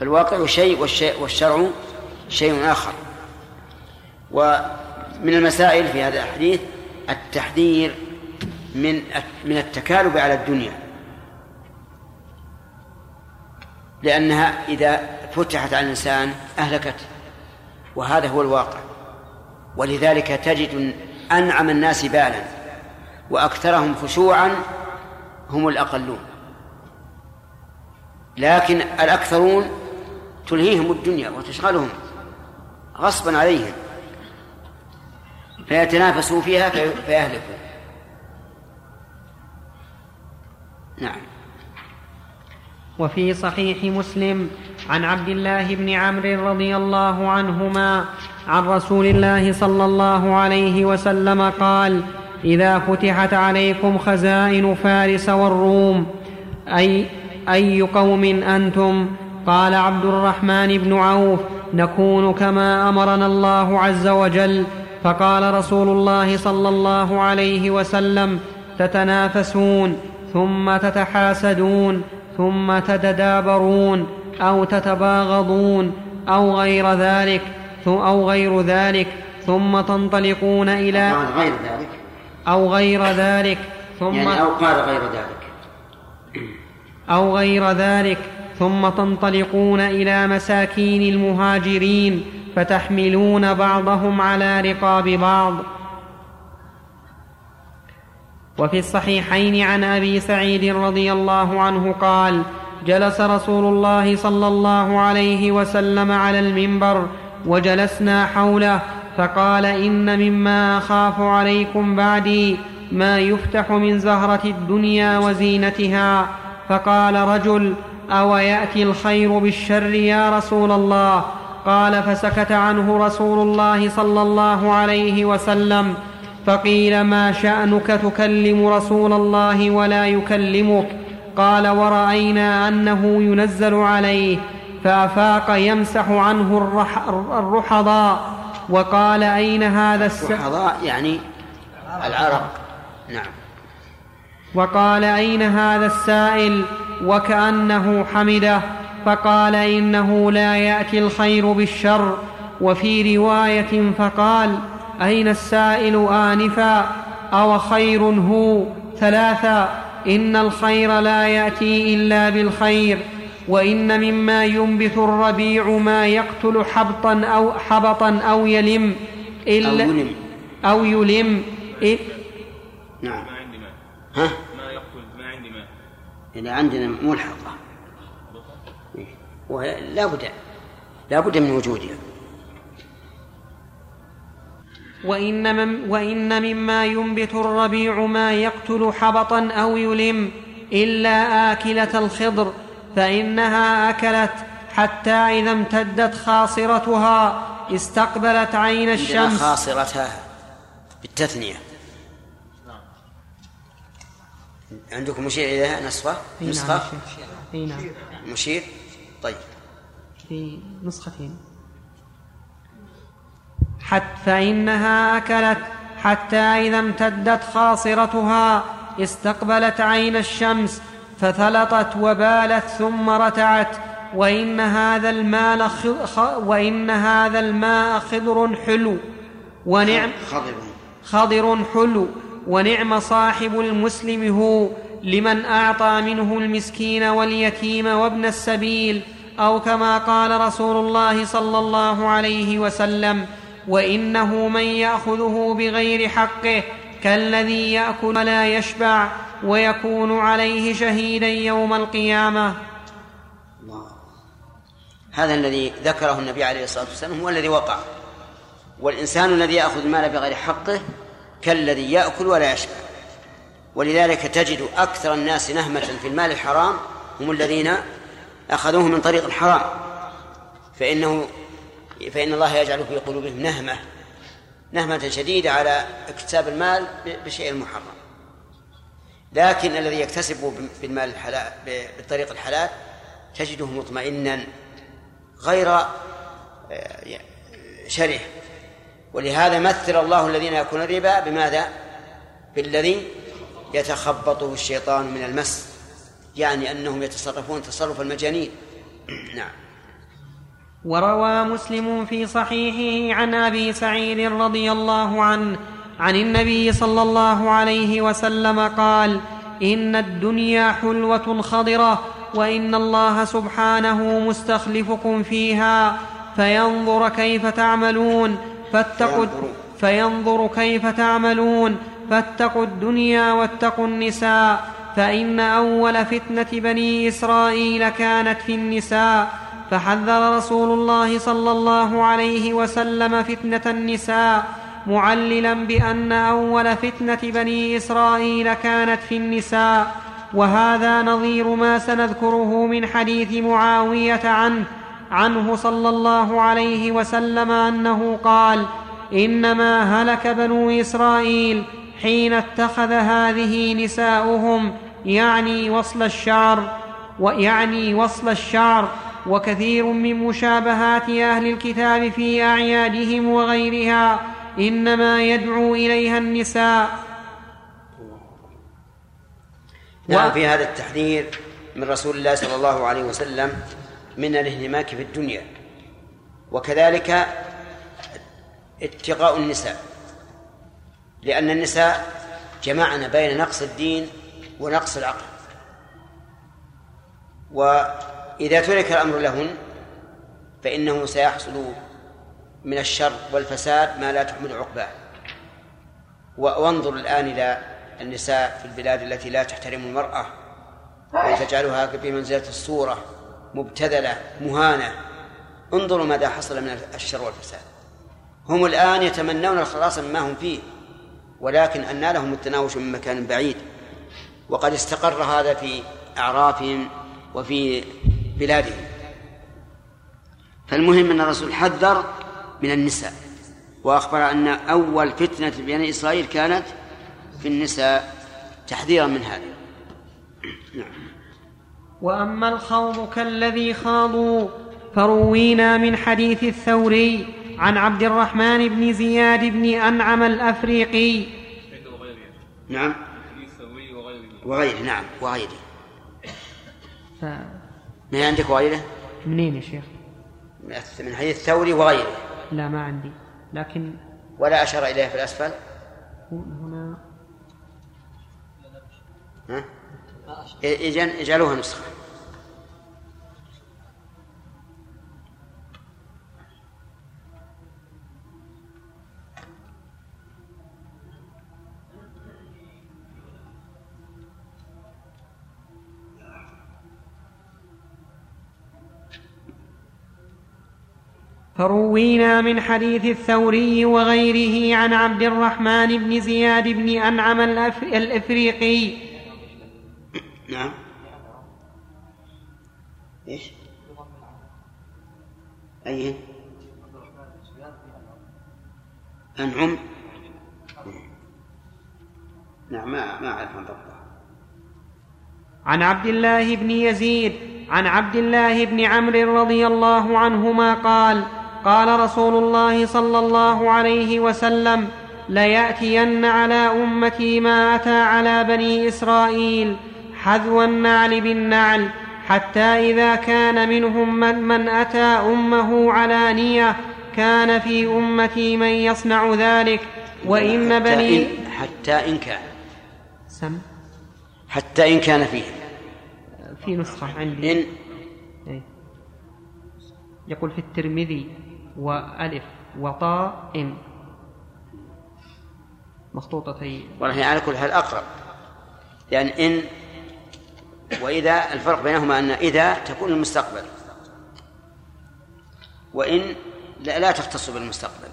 فالواقع شيء والشيء والشرع شيء آخر. ومن المسائل في هذا الحديث التحذير من من التكالب على الدنيا. لأنها إذا فتحت على الإنسان أهلكت وهذا هو الواقع. ولذلك تجد أنعم الناس بالا وأكثرهم خشوعا هم الأقلون. لكن الأكثرون تلهيهم الدنيا وتشغلهم غصبا عليهم فيتنافسوا فيها فيهلكوا. نعم. وفي صحيح مسلم عن عبد الله بن عمرو رضي الله عنهما عن رسول الله صلى الله عليه وسلم قال إذا فتحت عليكم خزائن فارس والروم أي أي قوم أنتم؟ قال عبد الرحمن بن عوف نكون كما أمرنا الله عز وجل. فقال رسول الله صلى الله عليه وسلم تتنافسون ثم تتحاسدون. ثم تتدابرون أو تتباغضون أو غير ذلك أو غير ذلك ثم تنطلقون إلى غير ذلك. أو غير ذلك ثم يعني أو قال غير ذلك. أو غير ذلك ثم تنطلقون إلى مساكين المهاجرين فتحملون بعضهم على رقاب بعض. وفي الصحيحين عن أبي سعيد رضي الله عنه قال جلس رسول الله صلى الله عليه وسلم على المنبر وجلسنا حوله فقال إن مما أخاف عليكم بعدي ما يفتح من زهرة الدنيا وزينتها. فقال رجل أو يأتي الخير بالشر يا رسول الله؟ قال فسكت عنه رسول الله صلى الله عليه وسلم. فقيل ما شأنك تكلم رسول الله ولا يكلمك؟ قال ورأينا أنه ينزل عليه فأفاق يمسح عنه الرح الرحضاء. وقال أين هذا الرحضاء يعني العرق. نعم. وقال أين هذا السائل؟ وكأنه حمده. فقال إنه لا يأتي الخير بالشر. وفي رواية فقال أين السائل آنفا أو خير هو ثلاثا إن الخير لا يأتي إلا بالخير وإن مما ينبت الربيع ما يقتل حبطا أو حبطا أو يلم إلا أو يلم. أو يلم. إيه؟ نعم. ما عندي ماء. ها؟ ما يقتل ما عندي ماء. إذا عندنا ملحقة. إيه؟ وهي لا بد لا بد من وجودها. وإن, من وإن مما ينبت الربيع ما يقتل حبطا أو يلم إلا آكلة الخضر فإنها أكلت حتى إذا امتدت خاصرتها استقبلت عين الشمس. خاصرتها بالتثنية. عندكم مشير إليها نسخة؟ نعم، نسخة؟ نعم. مشير؟ طيب. في نسختين. حتى فإنها أكلت حتى إذا امتدت خاصرتها استقبلت عين الشمس فثلطت وبالت ثم رتعت وإن هذا المال خ... وإن هذا الماء خضر حلو ونعم خضر. خضر حلو ونعم صاحب المسلم هو لمن أعطى منه المسكين واليتيم وابن السبيل أو كما قال رسول الله صلى الله عليه وسلم وإنه من يأخذه بغير حقه كالذي يأكل ولا يشبع ويكون عليه شهيدا يوم القيامة. الله. هذا الذي ذكره النبي عليه الصلاة والسلام هو الذي وقع. والإنسان الذي يأخذ المال بغير حقه كالذي يأكل ولا يشبع. ولذلك تجد أكثر الناس نهمة في المال الحرام هم الذين أخذوه من طريق الحرام. فإنه فإن الله يجعل في قلوبهم نهمة نهمة شديدة على اكتساب المال بشيء محرم. لكن الذي يكتسب بالمال الحلال بالطريق الحلال تجده مطمئنا غير آه، شره. ولهذا مثل الله الذين يأكلون الربا بماذا؟ بالذي يتخبطه الشيطان من المس يعني أنهم يتصرفون تصرف المجانين. *clears throat* نعم. وروى مسلم في صحيحه عن أبي سعيد رضي الله عنه عن النبي صلى الله عليه وسلم قال إن الدنيا حلوة خضرة وإن الله سبحانه مستخلفكم فيها فينظر كيف تعملون فاتقوا فينظر كيف تعملون فاتقوا الدنيا واتقوا النساء فإن أول فتنة بني إسرائيل كانت في النساء. فحذر رسول الله صلى الله عليه وسلم فتنة النساء معللا بأن أول فتنة بني إسرائيل كانت في النساء. وهذا نظير ما سنذكره من حديث معاوية عنه عنه صلى الله عليه وسلم أنه قال إنما هلك بنو إسرائيل حين اتخذ هذه نساؤهم يعني وصل الشعر ويعني وصل الشعر. وكثير من مشابهات أهل الكتاب في أعيادهم وغيرها إنما يدعو إليها النساء. نعم في هذا التحذير من رسول الله صلى الله عليه وسلم من الانهماك في الدنيا وكذلك اتقاء النساء لأن النساء جمعن بين نقص الدين ونقص العقل وإذا ترك الأمر لهن فإنه سيحصل من الشر والفساد ما لا تحمل عقباه. وانظر الآن إلى النساء في البلاد التي لا تحترم المرأة وتجعلها بمنزلة الصورة مبتذلة مهانة؟ انظروا ماذا حصل من الشر والفساد. هم الآن يتمنون الخلاص مما هم فيه ولكن أن لهم التناوش من مكان بعيد. وقد استقر هذا في أعرافهم وفي بلادهم فالمهم أن الرسول حذر من النساء وأخبر أن أول فتنة بني إسرائيل كانت في النساء تحذيرا من هذا نعم. وأما الخوض كالذي خاضوا فروينا من حديث الثوري عن عبد الرحمن بن زياد بن أنعم الأفريقي. نعم. وغيره نعم وغيره. ف... ما هي عندك وغيره منين يا شيخ؟ من حديث الثوري وغيره. لا ما عندي. لكن ولا أشار إليها في الأسفل؟ هنا. ها؟ إجن- إجعلوها نسخة. فروينا من حديث الثوري وغيره عن عبد الرحمن بن زياد بن أنعم. الإفريقي نعم إيش؟ أي أنعم نعم ما ما أعرف ضبطه عن عبد الله بن يزيد عن عبد الله بن عمرو رضي الله عنهما قال قال رسول الله صلى الله عليه وسلم ليأتين على أمتي ما أتى على بني إسرائيل حذو النعل بالنعل حتى إذا كان منهم من, من أتى أمه علانيه كان في أمتي من يصنع ذلك وإن بني حتى إن كان. سم. حتى إن كان فيه في نسخة عندي. إن. إيه. يقول في الترمذي وألف وطاء. إن مخطوطتين والله على كل حال أقرب. لأن إن وإذا الفرق بينهما أن إذا تكون المستقبل. وإن لا, لا تختص بالمستقبل.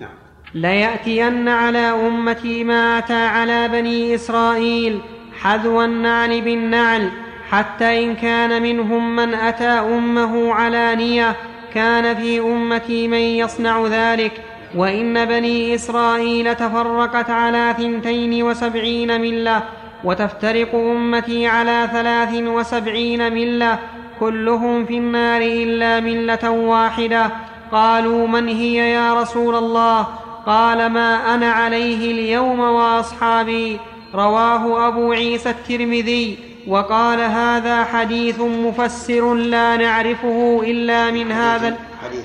نعم. ليأتين على أمتي ما أتى على بني إسرائيل حذو النعل بالنعل حتى إن كان منهم من أتى أمه علانية كان في أمتي من يصنع ذلك وإن بني إسرائيل تفرقت على ثنتين وسبعين ملة وتفترق أمتي على ثلاث وسبعين ملة كلهم في النار إلا ملة واحدة. قالوا من هي يا رسول الله؟ قال ما أنا عليه اليوم وأصحابي. رواه أبو عيسى الترمذي. وقال هذا حديث مفسر لا نعرفه إلا من هذا حديث.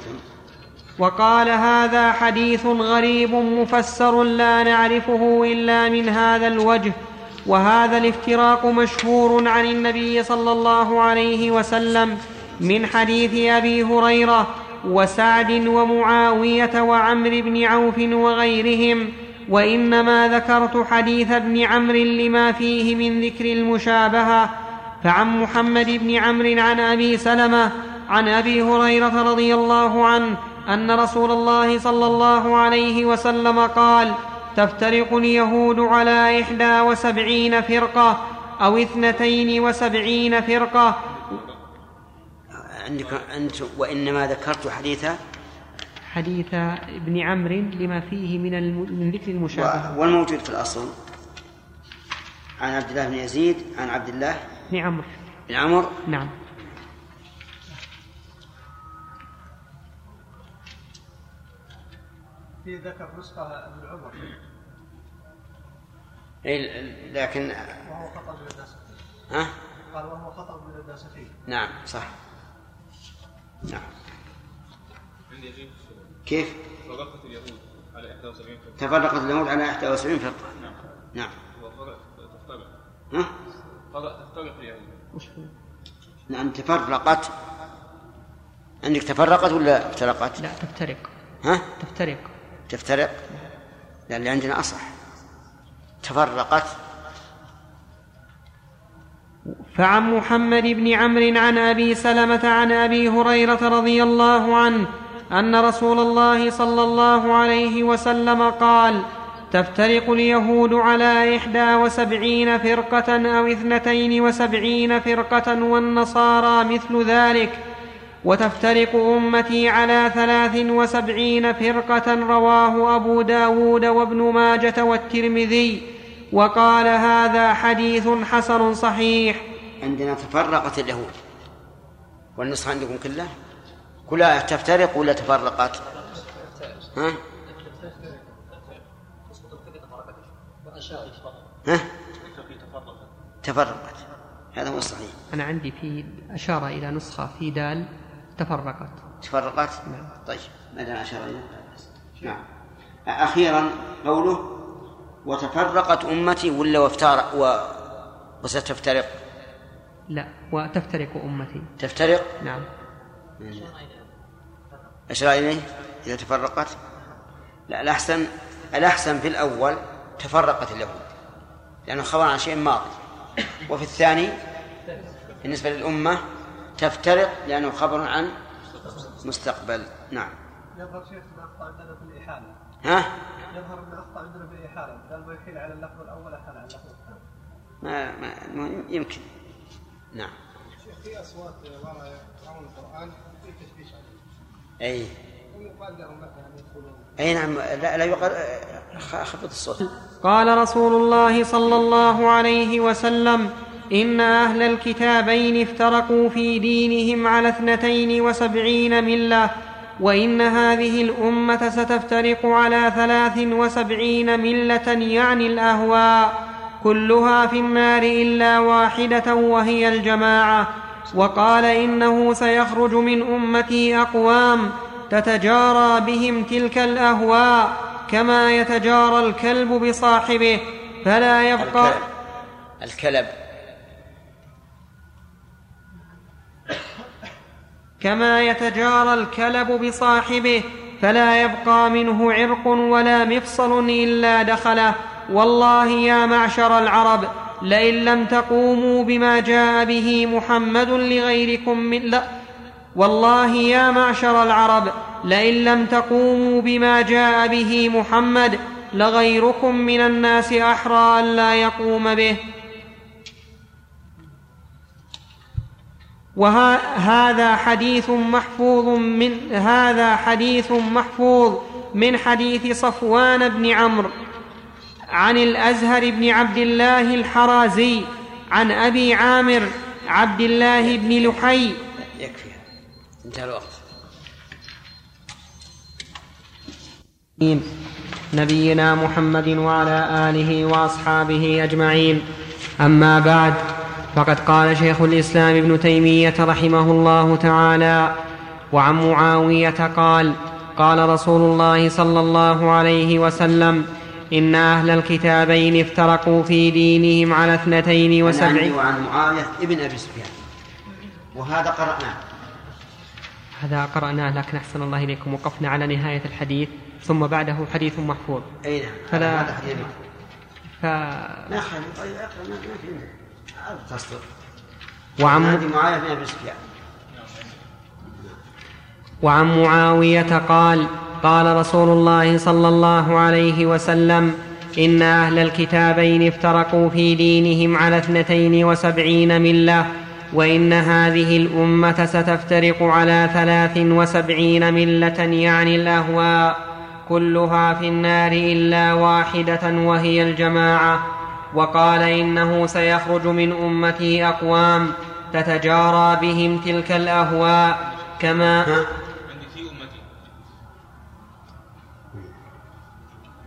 وقال هذا حديث غريب مفسر لا نعرفه إلا من هذا الوجه وهذا الافتراق مشهور عن النبي صلى الله عليه وسلم من حديث أبي هريرة وسعد ومعاوية وعمرو بن عوف وغيرهم. وإنما ذكرت حديث ابن عمرو لما فيه من ذكر المشابهة فعن محمد بن عمرو عن أبي سلمة عن أبي هريرة رضي الله عنه أن رسول الله صلى الله عليه وسلم قال تفترق اليهود على إحدى وسبعين فرقة أو اثنتين وسبعين فرقة. عندك أنت وإنما ذكرت حديث حديث ابن عمرو لما فيه من الم... من ذكر المشابهة. والموجود في الأصل. عن عبد الله بن يزيد عن عبد الله ابن عمرو. بن عمرو. نعم. في ذكر نسخة ابن عمر إيه، لكن وهو خطأ من الناس ها؟ قال وهو خطأ من الناس فيه نعم صح. نعم. كيف؟ فرقت اليهود على 71 فرقة. تفرقت اليهود على 71 فرقة. نعم. نعم. تفترق. ها؟ تفترق اليهود. وش هو؟ نعم تفرقت. عندك تفرقت ولا افترقت؟ لا تفترق. ها؟ تفترق. تفترق؟ لأن اللي عندنا أصح. تفرقت. فعن محمد بن عمرو عن أبي سلمة عن أبي هريرة رضي الله عنه أن رسول الله صلى الله عليه وسلم قال تفترق اليهود على إحدى وسبعين فرقة أو اثنتين وسبعين فرقة والنصارى مثل ذلك وتفترق أمتي على ثلاث وسبعين فرقة رواه أبو داود وابن ماجة والترمذي وقال هذا حديث حسن صحيح. عندنا تفرقت اليهود والنسخة عندكم كلها كلها تفترق ولا تفرقت؟ ها؟ ها؟ تفرقت. هذا هو الصحيح أنا عندي في أشار إلى نسخة في دال تفرقت. تفرقت؟ نعم. طيب ما دام أشار إليه نعم. أخيرا قوله وتفرقت أمتي ولا وافترق و... وستفترق؟ لا وتفترق أمتي. تفترق؟ نعم. أشار إليه إذا تفرقت؟ لا الأحسن الأحسن في الأول تفرقت اليهود لأنه خبر عن شيء ماضي. وفي الثاني بالنسبة للأمة تفترق لأنه خبر عن مستقبل. نعم. يظهر شيخ ان اخطا عندنا في الإحالة. ها؟ يظهر إن اخطا عندنا في الإحالة. بدل ما يحيل على اللفظ الأول احال على اللفظ الثاني. ما, ما المهم يمكن. نعم. شيخ في أصوات ورا يقرؤون القران في تشبيش أي. أي. نعم لا, لا يقر خفض الصوت. قال رسول الله صلى الله عليه وسلم إن أهل الكتابين افترقوا في دينهم على اثنتين وسبعين ملة وإن هذه الأمة ستفترق على ثلاث وسبعين ملة يعني الأهواء كلها في النار إلا واحدة وهي الجماعة. وقال إنه سيخرج من أمتي أقوام تتجارى بهم تلك الأهواء كما يتجارى الكلب بصاحبه فلا يبقى الكلب. الكلب. كما يتجارى الكلب بصاحبه فلا يبقى منه عرق ولا مفصل إلا دخله. والله يا معشر العرب لئن لم تقوموا بما جاء به محمد لغيركم من لا. والله يا معشر العرب لئن لم تقوموا بما جاء به محمد لغيركم من الناس أحرى أن لا يقوم به. وهذا حديث محفوظ من هذا حديث محفوظ من حديث صفوان بن عمرو. عن الأزهر بن عبد الله الحرازي عن أبي عامر عبد الله بن لحي. يكفي. انتهى الوقت. نبينا محمد وعلى آله وأصحابه أجمعين. أما بعد فقد قال شيخ الإسلام ابن تيمية رحمه الله تعالى وعن معاوية قال قال رسول الله صلى الله عليه وسلم إن أهل الكتابين افترقوا في دينهم على اثنتين وسبعين وعن معاوية ابن أبي سفيان. وهذا قرأناه. هذا قرأناه لكن أحسن الله إليكم. وقفنا على نهاية الحديث ثم بعده حديث محفوظ. أي نعم فلا- هذا حديث محفوظ. ف... ما خلي وعن هذه معاوية بن أبي سفيان. وعن معاوية قال قال رسول الله صلى الله عليه وسلم إن أهل الكتابين افترقوا في دينهم على اثنتين وسبعين ملة وإن هذه الأمة ستفترق على ثلاث وسبعين ملة يعني الأهواء كلها في النار إلا واحدة وهي الجماعة. وقال إنه سيخرج من أمتي أقوام تتجارى بهم تلك الأهواء كما ها عندي في أمتي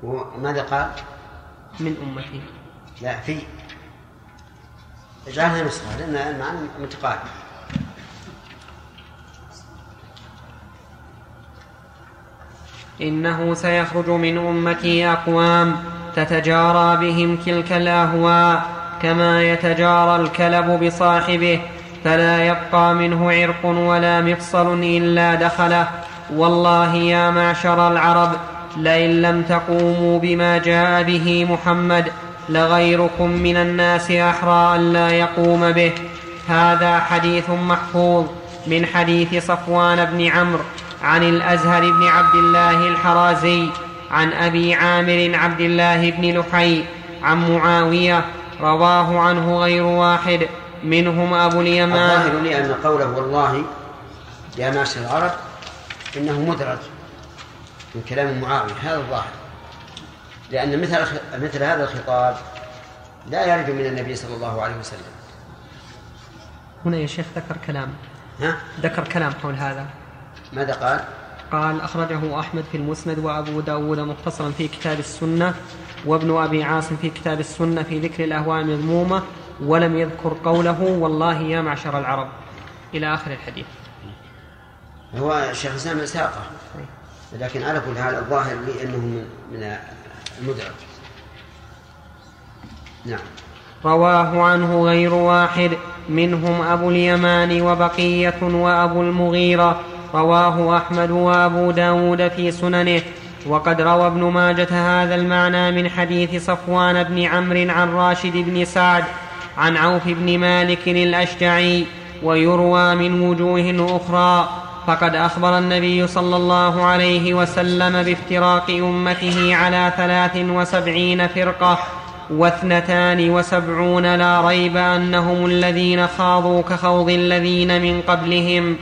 وماذا قال؟ من أمتي. لا في اجعلها نسخة لأن المعنى متقارب. إنه سيخرج من أمتي أقوام تتجارى بهم تلك الأهواء كما يتجارى الكلب بصاحبه فلا يبقى منه عرق ولا مفصل إلا دخله. والله يا معشر العرب لئن لم تقوموا بما جاء به محمد لغيركم من الناس أحرى أن لا يقوم به. هذا حديث محفوظ من حديث صفوان بن عمرو عن الأزهر بن عبد الله الحرازي عن أبي عامر عبد الله بن لحي عن معاوية رواه عنه غير واحد. منهم أبو اليمان. الظاهر أن قوله والله يا معشر العرب إنه مدرج. من كلام معاوية هذا الظاهر. لأن مثل مثل هذا الخطاب لا يرد من النبي صلى الله عليه وسلم. هنا يا شيخ ذكر كلام. ها؟ ذكر كلام حول هذا. ماذا قال؟ قال أخرجه أحمد في المسند وأبو داود مختصرا في كتاب السنة وابن أبي عاصم في كتاب السنة في ذكر الأهواء المذمومة ولم يذكر قوله والله يا معشر العرب. إلى آخر الحديث. هو الشيخ الإسلام ساقه. لكن على كل حال الظاهر لي من من المدرج نعم. رواه عنه غير واحد منهم أبو اليمان وبقية وأبو المغيرة. رواه أحمد وأبو داود في سننه. وقد روى ابن ماجة هذا المعنى من حديث صفوان بن عمرو عن راشد بن سعد عن عوف بن مالك الأشجعي ويروى من وجوه أخرى. فقد أخبر النبي صلى الله عليه وسلم بافتراق أمته على ثلاث وسبعين فرقة واثنتان وسبعون لا ريب أنهم الذين خاضوا كخوض الذين من قبلهم.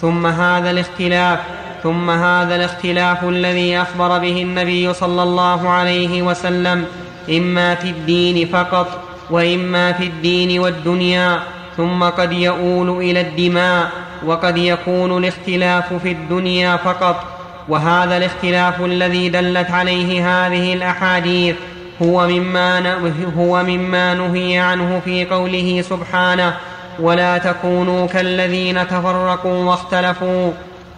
ثم هذا الاختلاف ثم هذا الاختلاف الذي أخبر به النبي صلى الله عليه وسلم إما في الدين فقط وإما في الدين والدنيا ثم قد يؤول إلى الدماء. وقد يكون الاختلاف في الدنيا فقط وهذا الاختلاف الذي دلت عليه هذه الأحاديث هو مما هو مما نهي عنه في قوله سبحانه ولا تكونوا كالذين تفرقوا واختلفوا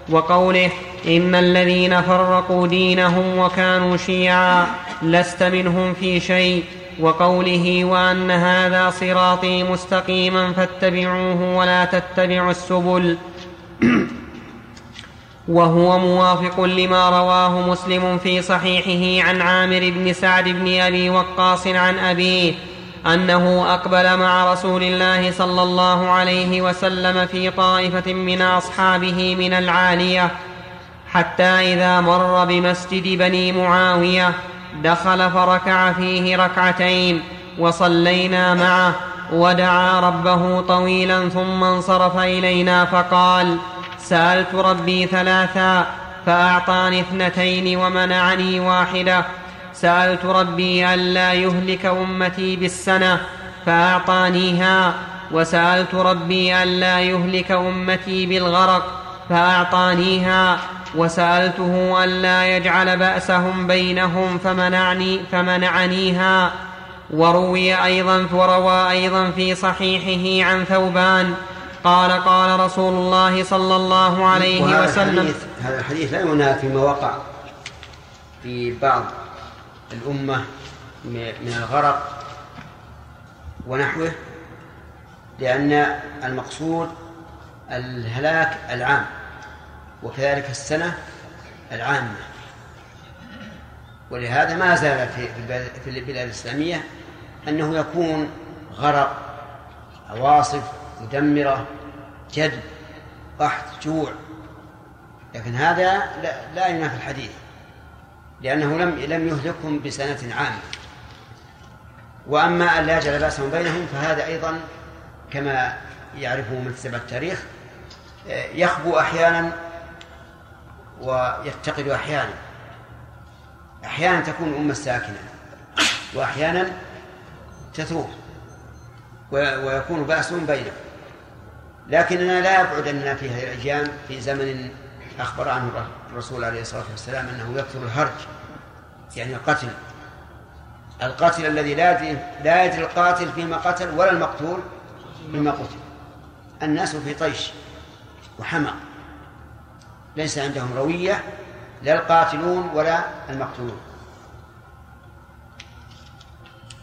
وقوله إن الذين فرقوا دينهم وكانوا شيعا لست منهم في شيء وقوله وأن هذا صراطي مستقيما فاتبعوه ولا تتبعوا السبل. *clears throat* وهو موافق لما رواه مسلم في صحيحه عن عامر بن سعد بن أبي وقاص عن أبيه أنه أقبل مع رسول الله صلى الله عليه وسلم في طائفة من أصحابه من العالية حتى إذا مر بمسجد بني معاوية دخل فركع فيه ركعتين وصلينا معه ودعا ربه طويلا ثم انصرف إلينا فقال سألت ربي ثلاثا فأعطاني اثنتين ومنعني واحدة. سألت ربي الا يهلك أمتي بالسنة فأعطانيها. وسألت ربي الا يهلك أمتي بالغرق فأعطانيها. وسألته الا يجعل بأسهم بينهم فمنعني فمنعنيها. وروي أيضا وروى أيضا في صحيحه عن ثوبان. قال قال رسول الله صلى الله عليه وسلم الحديث هذا الحديث لا ينهى فيما وقع في بعض الأمة من الغرق ونحوه لأن المقصود الهلاك العام. وكذلك السنة العامة. ولهذا ما زال في البلاد الإسلامية أنه يكون غرق عواصف مدمرة جد قحط جوع. لكن هذا لا, لا ينافي الحديث لأنه لم لم يهلكهم بسنة عامة. وأما أن لا يجعل بأسهم بينهم فهذا أيضا كما يعرفه من كتب التاريخ يخبو أحيانا ويفتقد أحيانا. أحيانا تكون الأمة ساكنة وأحيانا تثور ويكون بأس بينهم. لكننا لا يبعد أننا في هذه الأيام في زمن أخبر عنه الرسول عليه الصلاة والسلام أنه يكثر الهرج يعني القتل. القاتل الذي لا يدري لا يدري القاتل فيما قتل ولا المقتول فيما قتل. الناس في طيش وحمى. ليس عندهم روية لا القاتلون ولا المقتولون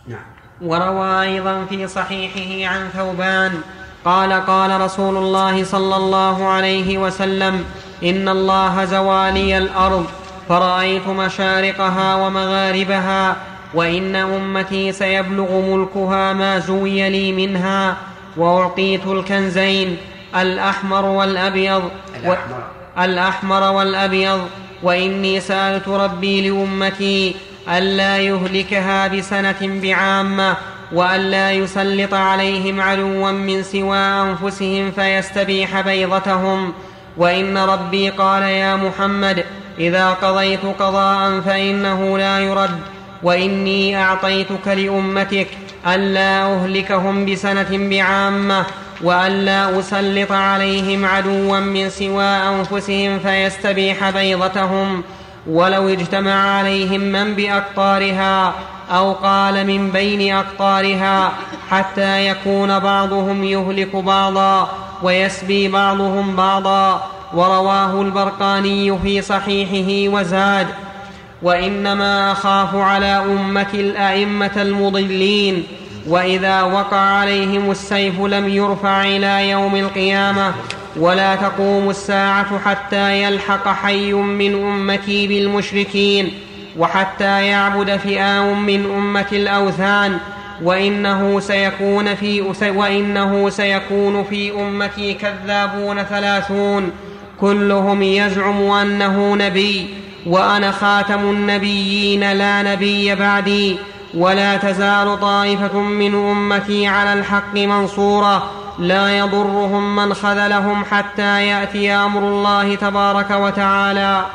نعم. وروى أيضا في صحيحه عن ثوبان قال قال رسول الله صلى الله عليه وسلم إن الله زوالي الأرض فرأيت مشارقها ومغاربها وإن أمتي سيبلغ ملكها ما زوي لي منها وأعطيت الكنزين الأحمر والأبيض الأحمر, الأحمر والأبيض وإني سألت ربي لأمتي ألا يهلكها بسنة بعامة وألا يسلط عليهم عدوا من سوى أنفسهم فيستبيح بيضتهم. وإن ربي قال يا محمد إذا قضيت قضاء فإنه لا يرد. وإني أعطيتك لأمتك ألا أهلكهم بسنة بعامة. والا أسلط عليهم عدوا من سوى أنفسهم فيستبيح بيضتهم. ولو اجتمع عليهم من بأقطارها أو قال من بين أقطارها حتى يكون بعضهم يهلك بعضا ويسبي بعضهم بعضا. ورواه البرقاني في صحيحه وزاد وإنما أخاف على أمة الأئمة المضلين وإذا وقع عليهم السيف لم يرفع إلى يوم القيامة. ولا تقوم الساعة حتى يلحق حي من أمتي بالمشركين وحتى يعبد فئام من أمة الأوثان. وإنه سيكون في وإنه سيكون في أمتي كذابون ثلاثون. كلهم يزعم أنه نبي. وأنا خاتم النبيين لا نبي بعدي. ولا تزال طائفة من أمتي على الحق منصورة لا يضرهم من خذلهم حتى يأتي أمر الله تبارك وتعالى.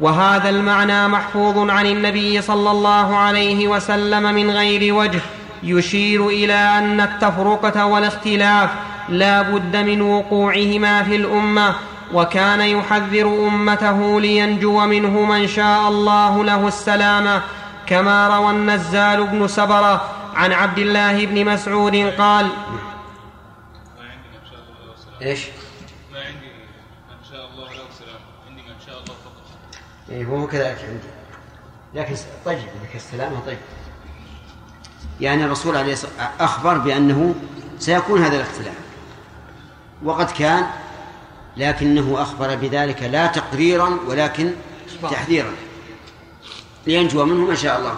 وهذا المعنى محفوظ عن النبي صلى الله عليه وسلم من غير وجه يشير إلى أن التفرقة والاختلاف لا بد من وقوعهما في الأمة وكان يحذر أمته لينجو منه من شاء الله له السلامة كما روى النزال بن سبرة عن عبد الله بن مسعود قال إيش؟ ما عندي ان شاء الله السلام عندي ان شاء الله فقط إيه هو كذلك عندي. لكن طيب لك السلامة طيب. يعني الرسول عليه الصلاة أخبر بأنه سيكون هذا الاختلاف. وقد كان لكنه أخبر بذلك لا تقريرا ولكن تحذيرا. لينجو منه ما شاء الله.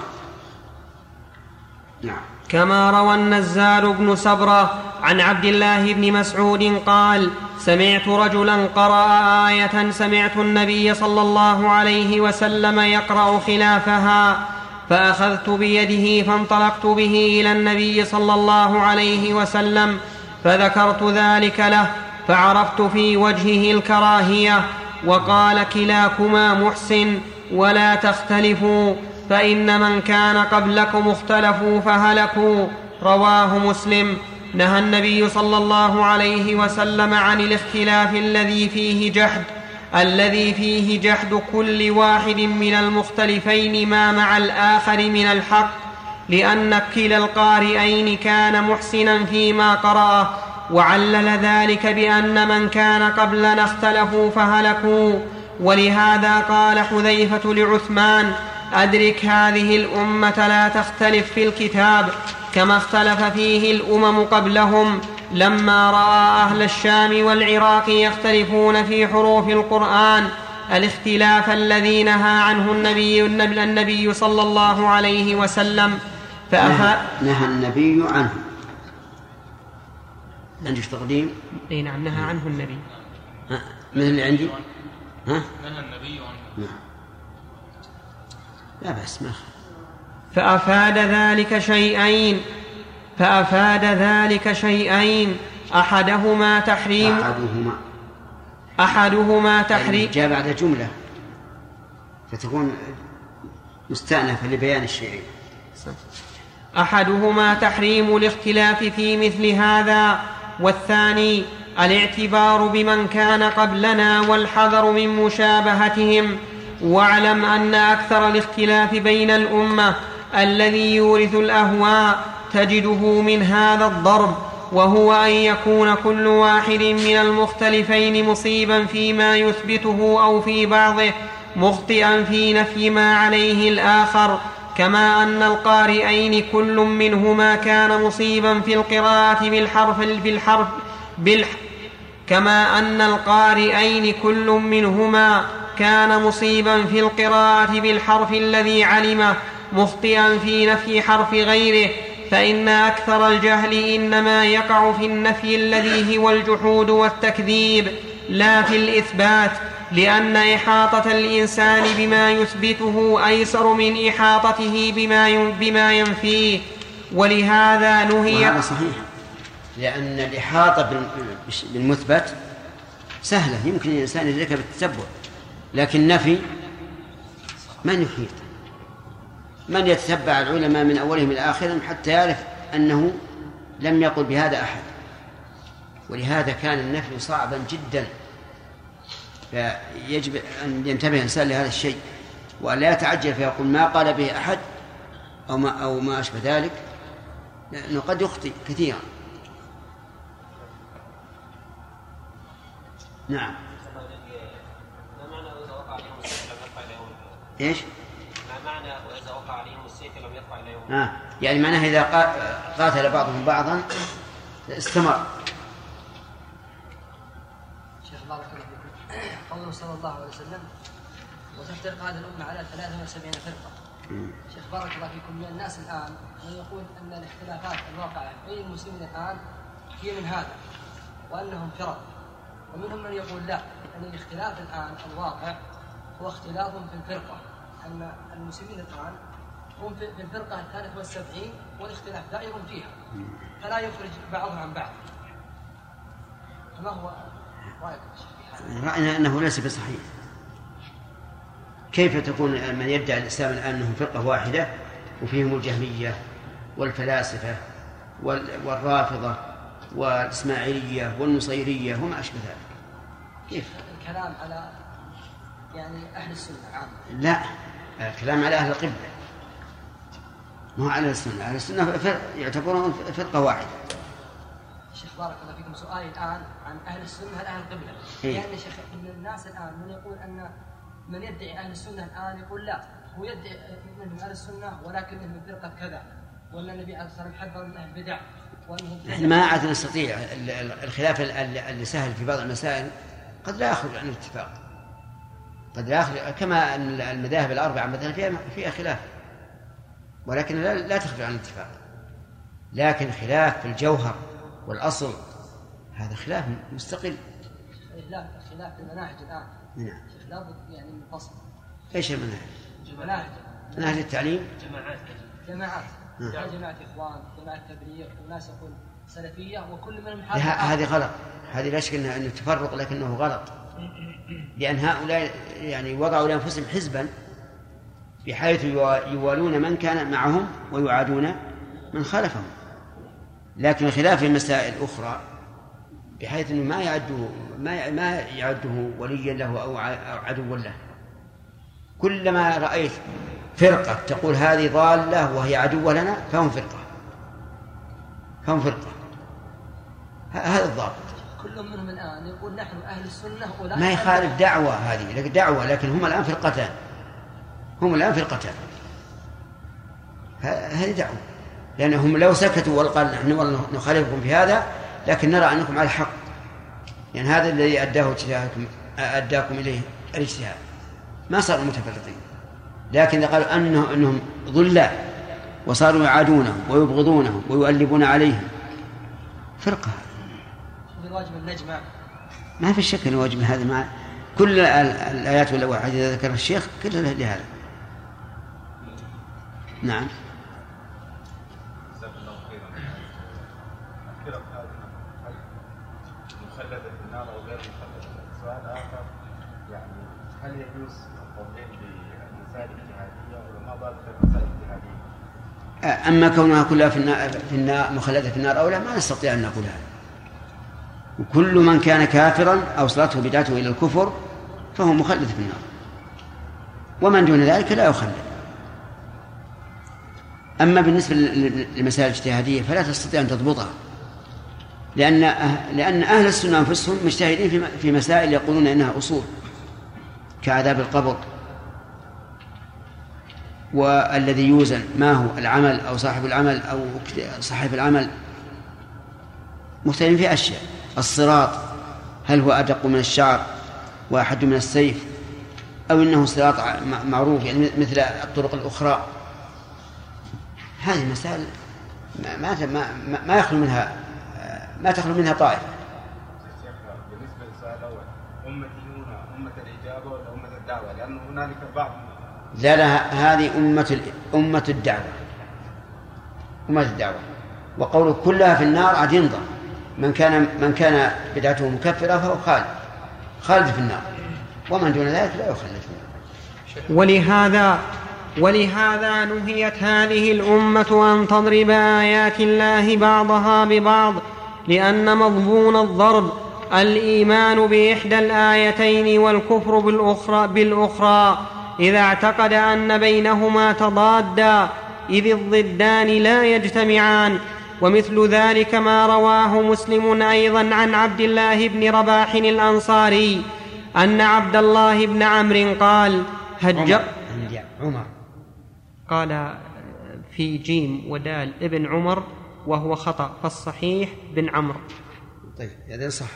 نعم. كما روى النزال بن سبره عن عبد الله بن مسعود قال سمعت رجلا قرأ آية سمعت النبي صلى الله عليه وسلم يقرأ خلافها فأخذت بيده فانطلقت به إلى النبي صلى الله عليه وسلم فذكرت ذلك له فعرفت في وجهه الكراهية وقال كلاكما محسن ولا تختلفوا فإن من كان قبلكم اختلفوا فهلكوا. رواه مسلم. نهى النبي صلى الله عليه وسلم عن الاختلاف الذي فيه جحد الذي فيه جحد كل واحد من المختلفين ما مع الآخر من الحق لأن كلا القارئين كان محسنا فيما قرأه وعلل ذلك بأن من كان قبلنا اختلفوا فهلكوا. ولهذا قال حذيفة لعثمان أدرك هذه الأمة لا تختلف في الكتاب كما اختلف فيه الأمم قبلهم لما رأى أهل الشام والعراق يختلفون في حروف القرآن الاختلاف الذي نهى عنه النبي, النبي صلى الله عليه وسلم نهى, نهى النبي عنه عندك تقديم؟ إي نعم نهى عنه النبي مثل اللي عندي؟ ها؟ نهى النبي عنه نعم. لا بأس ما فأفاد ذلك شيئين. فأفاد ذلك شيئين. أحدهما تحريم أحدهما. أحدهما تحريم جاء بعد جملة. فتكون مستأنفة لبيان الشيئين. أحدهما تحريم الاختلاف في مثل هذا والثاني الاعتبار بمن كان قبلنا والحذر من مشابهتهم. واعلم أن أكثر الاختلاف بين الأمة الذي يورث الأهواء تجده من هذا الضرب وهو أن يكون كل واحد من المختلفين مصيبا فيما يثبته أو في بعضه مخطئا في نفي ما عليه الآخر. كما أن القارئين كل منهما كان مصيبا في القراءة بالحرف بالحرف بالح كما أن القارئين كل منهما كان مصيبا في القراءة بالحرف الذي علمه مخطئا في نفي حرف غيره فإن أكثر الجهل إنما يقع في النفي الذي هو الجحود والتكذيب لا في الإثبات لأن إحاطة الإنسان بما يثبته أيسر من إحاطته بما بما ينفيه. ولهذا نهي وهذا صحيح. لأن الإحاطة بالمثبت سهلة. يمكن الإنسان يدركها بالتتبع لكن نفي من يحيط؟ من يتتبع العلماء من أولهم إلى آخرهم حتى يعرف أنه لم يقل بهذا أحد؟ ولهذا كان النفي صعبا جدا. فيجب أن ينتبه الإنسان لهذا الشيء وأن لا يتعجل فيقول ما قال به أحد أو ما أو ما أشبه ذلك. لأنه قد يخطئ كثيرا. نعم. ما معنى واذا وقع عليهم السيف لم إلى يوم إيش؟ ما معنى وإذا وقع عليهم السيف لم يرفع إلى يوم آه. يعني معناها إذا قا- قاتل بعضهم بعضا استمر. شيخ بارك الله فيكم قوله صلى الله عليه وسلم وتفترق هذه الأمة على 73 فرقة. شيخ بارك الله فيكم من الناس الآن من يقول أن الاختلافات الواقعة بين المسلمين الآن هي من هذا وأنهم فرق. ومنهم من يقول لا أن الاختلاف الآن الواقع هو اختلاف في الفرقة. أن المسلمين الآن هم في الفرقة الثالثة والسبعين والاختلاف دائر فيها فلا يخرج بعضهم عن بعض. فما هو هذا؟ رأينا أنه ليس بصحيح كيف تكون من يدعي الإسلام الآن أنهم فرقة واحدة وفيهم الجهمية والفلاسفة وال- والرافضة؟ والإسماعيلية والنصيرية وما أشبه ذلك كيف؟ الكلام على يعني أهل السنة عامة لا الكلام على أهل القبلة مو على السنة أهل السنة يعتبرون فرقة واحدة شيخ بارك الله فيكم سؤالي الآن عن أهل السنة هل أهل القبلة؟ إيه. لأن شيخ من الناس الآن من يقول أن من يدعي أهل السنة الآن يقول لا هو يدعي من أهل السنة ولكنه من فرقة كذا وأن النبي عليه الصلاة والسلام حذر من أهل البدع إحنا ما عاد نستطيع ال- ال- الخلاف ال- ال- اللي سهل في بعض المسائل قد لا يخرج عن الاتفاق. قد لا يخرج كما أن المذاهب الأربعة مثلا فيها فيها خلاف ولكن لا, لا تخرج عن الاتفاق. لكن خلاف في الجوهر والأصل هذا خلاف مستقل. لا خلاف المناهج الآن. نعم. لابد يعني من فصل إيش المنهج؟ مناهج منهج التعليم؟ جماعات. نعم. يعني جماعة إخوان جماعة تبليغ وناس يقول سلفية وكل منهم حاجة هذه غلط. هذه لا شك انه تفرق لكنه غلط. لأن هؤلاء يعني وضعوا لأنفسهم حزبا بحيث يوا- يوالون من كان معهم ويعادون من خالفهم. لكن الخلاف في مسائل أخرى بحيث إنه ما يعده ما ما يعده وليا له أو عدوا له. كلما رأيت فرقة تقول هذه ضالة وهي عدوه لنا فهم فرقة. فهم فرقة. ه- هذا الضابط. كل منهم الآن يقول نحن أهل السنة ولا ما يخالف دعوة هذه لك دعوة لكن هم الآن فرقتان. هم الآن فرقتان. هذه دعوة. لأنهم لو سكتوا وقال نحن نخالفكم في هذا لكن نرى أنكم على الحق يعني هذا الذي أداه أداكم إليه الاجتهاد. ما صاروا متفرقين. لكن إذا قالوا أنه أنهم ضلال وصاروا يعادونهم ويبغضونهم ويؤلبون عليهم. فرقة بالواجب أن نجمع ما في شك أن واجب هذا مع كل ال- الآيات والأحاديث التي ذكرها الشيخ كلها لهذا نعم جزاك الله خيرا الفرق هذه هل مخلدة في النار أو غير مخلدة؟ سؤال آخر يعني هل يجوز القولين أما كونها كلها في النار, في النار مخلدة في النار أو لا ما نستطيع أن نقول هذا. وكل من كان كافرا أوصلته بدعته إلى الكفر فهو مخلد في النار. ومن دون ذلك لا يخلد. أما بالنسبة لل- للمسائل الاجتهادية فلا تستطيع أن تضبطها. لأن أه- لأن أهل السنة أنفسهم مجتهدين في مسائل يقولون إنها أصول. كعذاب القبر والذي يوزن ما هو؟ العمل أو صاحب العمل أو صاحب العمل. مختلفين في أشياء. الصراط هل هو أدق من الشعر؟ وأحد من السيف؟ أو إنه صراط معروف يعني مثل الطرق الأخرى. هذه مسائل ما ما ما, ما- يخلو منها ما تخلو منها طائفة. بالنسبة للسؤال الأول أمة الإجابة ولا أمة الدعوة؟ لأن هنالك بعض لا هذه أمة أمة الدعوة. أمة الدعوة. وقوله كلها في النار عاد ينظر. من كان من كان بدعته مكفرة فهو خالد. خالد في النار. ومن دون ذلك لا يخلد ولهذا ولهذا نهيت هذه الأمة أن تضرب آيات الله بعضها ببعض لأن مضمون الضرب الإيمان بإحدى الآيتين والكفر بالأخرى بالأخرى. إذا اعتقد أن بينهما تضادا إذ الضدان لا يجتمعان. ومثل ذلك ما رواه مسلم أيضا عن عبد الله بن رباح الأنصاري أن عبد الله بن عمرو قال هج عمر عمر قال في جيم ودال ابن عمر وهو خطأ فالصحيح بن عمرو. طيب هذا صح.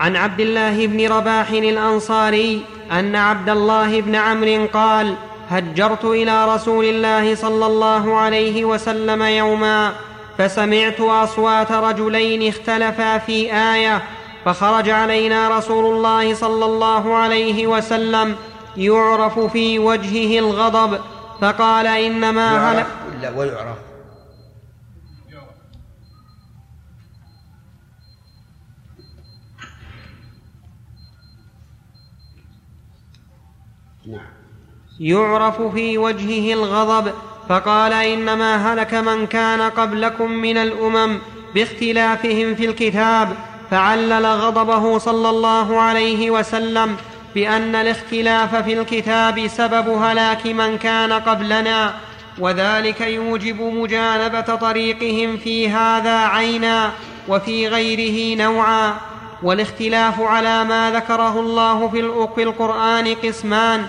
عن عبد الله بن رباح الأنصاري أن عبد الله بن عمرو قال هجرت إلى رسول الله صلى الله عليه وسلم يوما فسمعت أصوات رجلين اختلفا في آية فخرج علينا رسول الله صلى الله عليه وسلم يعرف في وجهه الغضب فقال إنما هلك ويعرف نعم يعرف في وجهه الغضب فقال إنما هلك من كان قبلكم من الأمم باختلافهم في الكتاب فعلل غضبه صلى الله عليه وسلم بأن الاختلاف في الكتاب سبب هلاك من كان قبلنا وذلك يوجب مجانبة طريقهم في هذا عينا وفي غيره نوعا والاختلاف على ما ذكره الله في القرآن قسمان.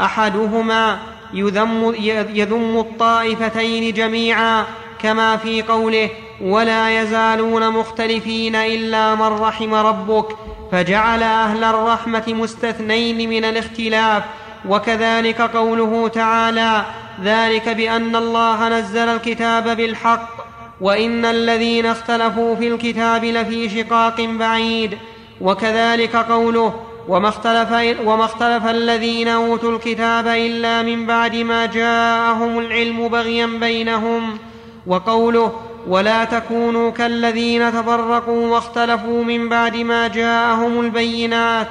أحدهما يذم, يذم الطائفتين جميعا كما في قوله ولا يزالون مختلفين إلا من رحم ربك فجعل أهل الرحمة مستثنين من الاختلاف وكذلك قوله تعالى ذلك بأن الله نزل الكتاب بالحق وإن الذين اختلفوا في الكتاب لفي شقاق بعيد وكذلك قوله وما اختلف, وما اختلف الذين أوتوا الكتاب إلا من بعد ما جاءهم العلم بغيا بينهم. وقوله ولا تكونوا كالذين تفرقوا واختلفوا من بعد ما جاءهم البينات.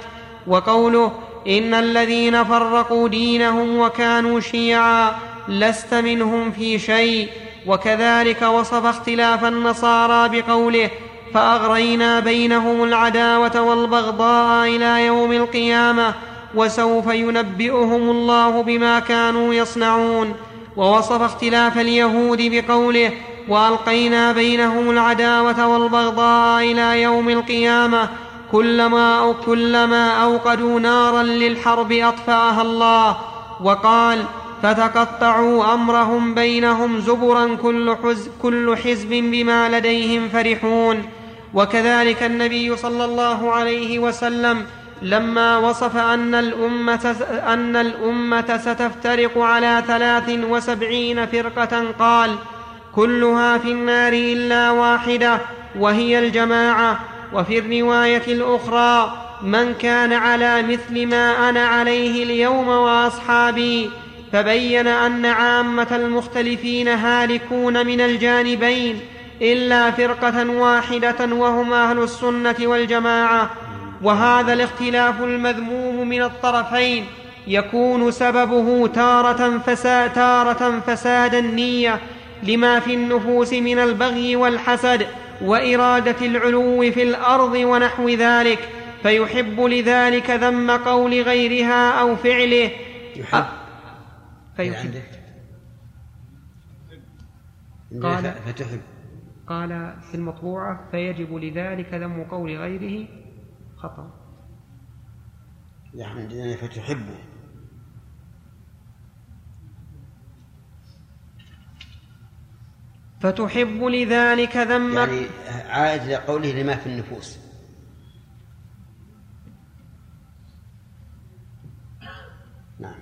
وقوله إن الذين فرقوا دينهم وكانوا شيعا لست منهم في شيء. وكذلك وصف اختلاف النصارى بقوله فأغرينا بينهم العداوة والبغضاء إلى يوم القيامة وسوف ينبئهم الله بما كانوا يصنعون. ووصف اختلاف اليهود بقوله وألقينا بينهم العداوة والبغضاء إلى يوم القيامة كلما أو كلما أوقدوا نارا للحرب أطفأها الله. وقال فتقطعوا أمرهم بينهم زبرا كل, حز كل حزب بما لديهم فرحون. وكذلك النبي صلى الله عليه وسلم لما وصف أن الأمة, أن الأمة ستفترق على ثلاث وسبعين فرقة قال كلها في النار إلا واحدة وهي الجماعة. وفي الرواية الأخرى من كان على مثل ما أنا عليه اليوم وأصحابي. فبين أن عامة المختلفين هالكون من الجانبين. إلا فرقة واحدة وهم أهل السنة والجماعة. وهذا الاختلاف المذموم من الطرفين. يكون سببه تارة, فساد تارة فساد النية لما في النفوس من البغي والحسد وإرادة العلو في الأرض ونحو ذلك. فيحب لذلك ذم قول غيرها أو فعله. يحب. فيحب. قال. فتحب. قال في المطبوعة فيجب لذلك ذم قول غيره خطأ. يعني فتحبه. فتحب لذلك ذم يعني عائد إلى قوله لما في النفوس نعم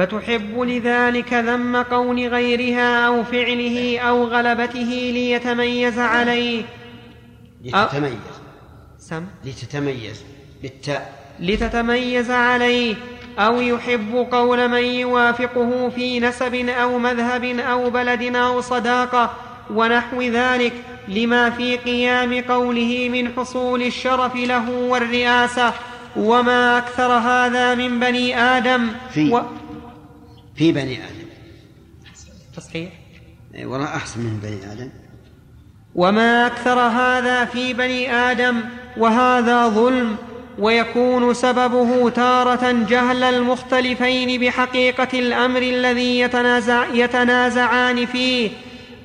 فتحب لذلك ذم قول غيرها أو فعله أو غلبته ليتميز عليه. لتتميز. سم. لتتميز. بالتاء. لتتميز عليه. أو يحب قول من يوافقه في نسب أو مذهب أو بلد أو صداقة. ونحو ذلك لما في قيام قوله من حصول الشرف له والرئاسة. وما أكثر هذا من بني آدم. في. و... في بني آدم. تصحيح. والله أحسن من بني آدم. وما أكثر هذا في بني آدم وهذا ظلم ويكون سببه تارة جهل المختلفين بحقيقة الأمر الذي يتنازع يتنازعان فيه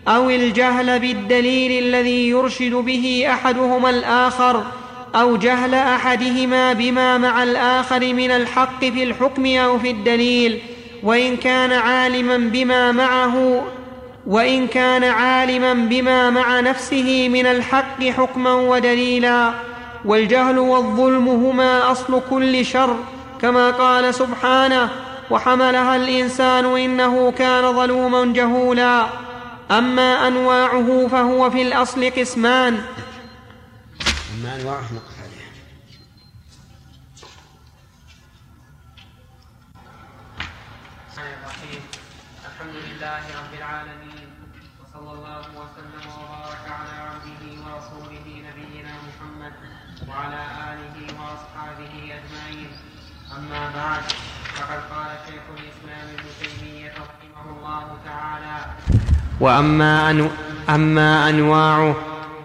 أو الجهل بالدليل الذي يرشد به أحدهما الآخر أو جهل أحدهما بما مع الآخر من الحق في الحكم أو في الدليل. وإن كان عالما بما معه وإن كان عالما بما مع نفسه من الحق حكما ودليلا. والجهل والظلم هما أصل كل شر كما قال سبحانه وحملها الإنسان إنه كان ظلوما جهولا أما أنواعه فهو في الأصل قسمان. أما أنواعه وأما أنو أما أنواعه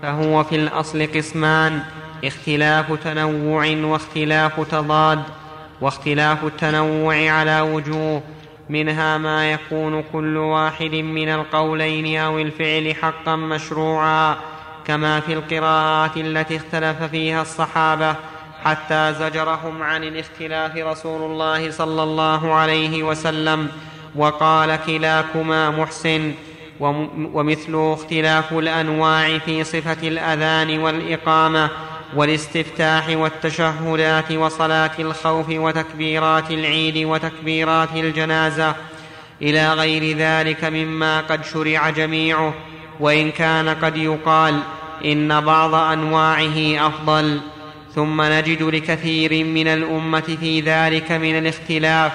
فهو في الأصل قسمان اختلاف تنوع واختلاف تضاد واختلاف التنوع على وجوه منها ما يكون كل واحد من القولين أو الفعل حقا مشروعا كما في القراءات التي اختلف فيها الصحابة حتى زجرهم عن الاختلاف رسول الله صلى الله عليه وسلم وقال كلاكما محسن ومثله اختلاف الأنواع في صفة الأذان والإقامة والاستفتاح والتشهدات وصلاة الخوف وتكبيرات العيد وتكبيرات الجنازة إلى غير ذلك مما قد شرع جميعه وإن كان قد يقال إن بعض أنواعه أفضل. ثم نجد لكثير من الأمة في ذلك من الاختلاف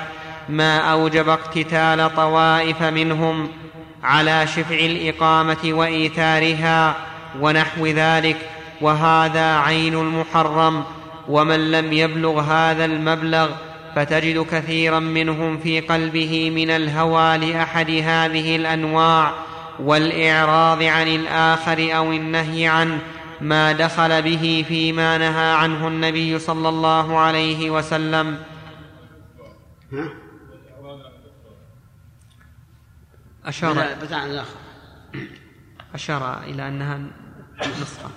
ما أوجب اقتتال طوائف منهم على شفع الإقامة وإيثارها ونحو ذلك وهذا عين المحرم ومن لم يبلغ هذا المبلغ فتجد كثيرا منهم في قلبه من الهوى لأحد هذه الأنواع والإعراض عن الآخر أو النهي عنه ما دخل به فيما نهى عنه النبي صلى الله عليه وسلم. أشار بتاع الآخر. أشار إلى أنها نسخة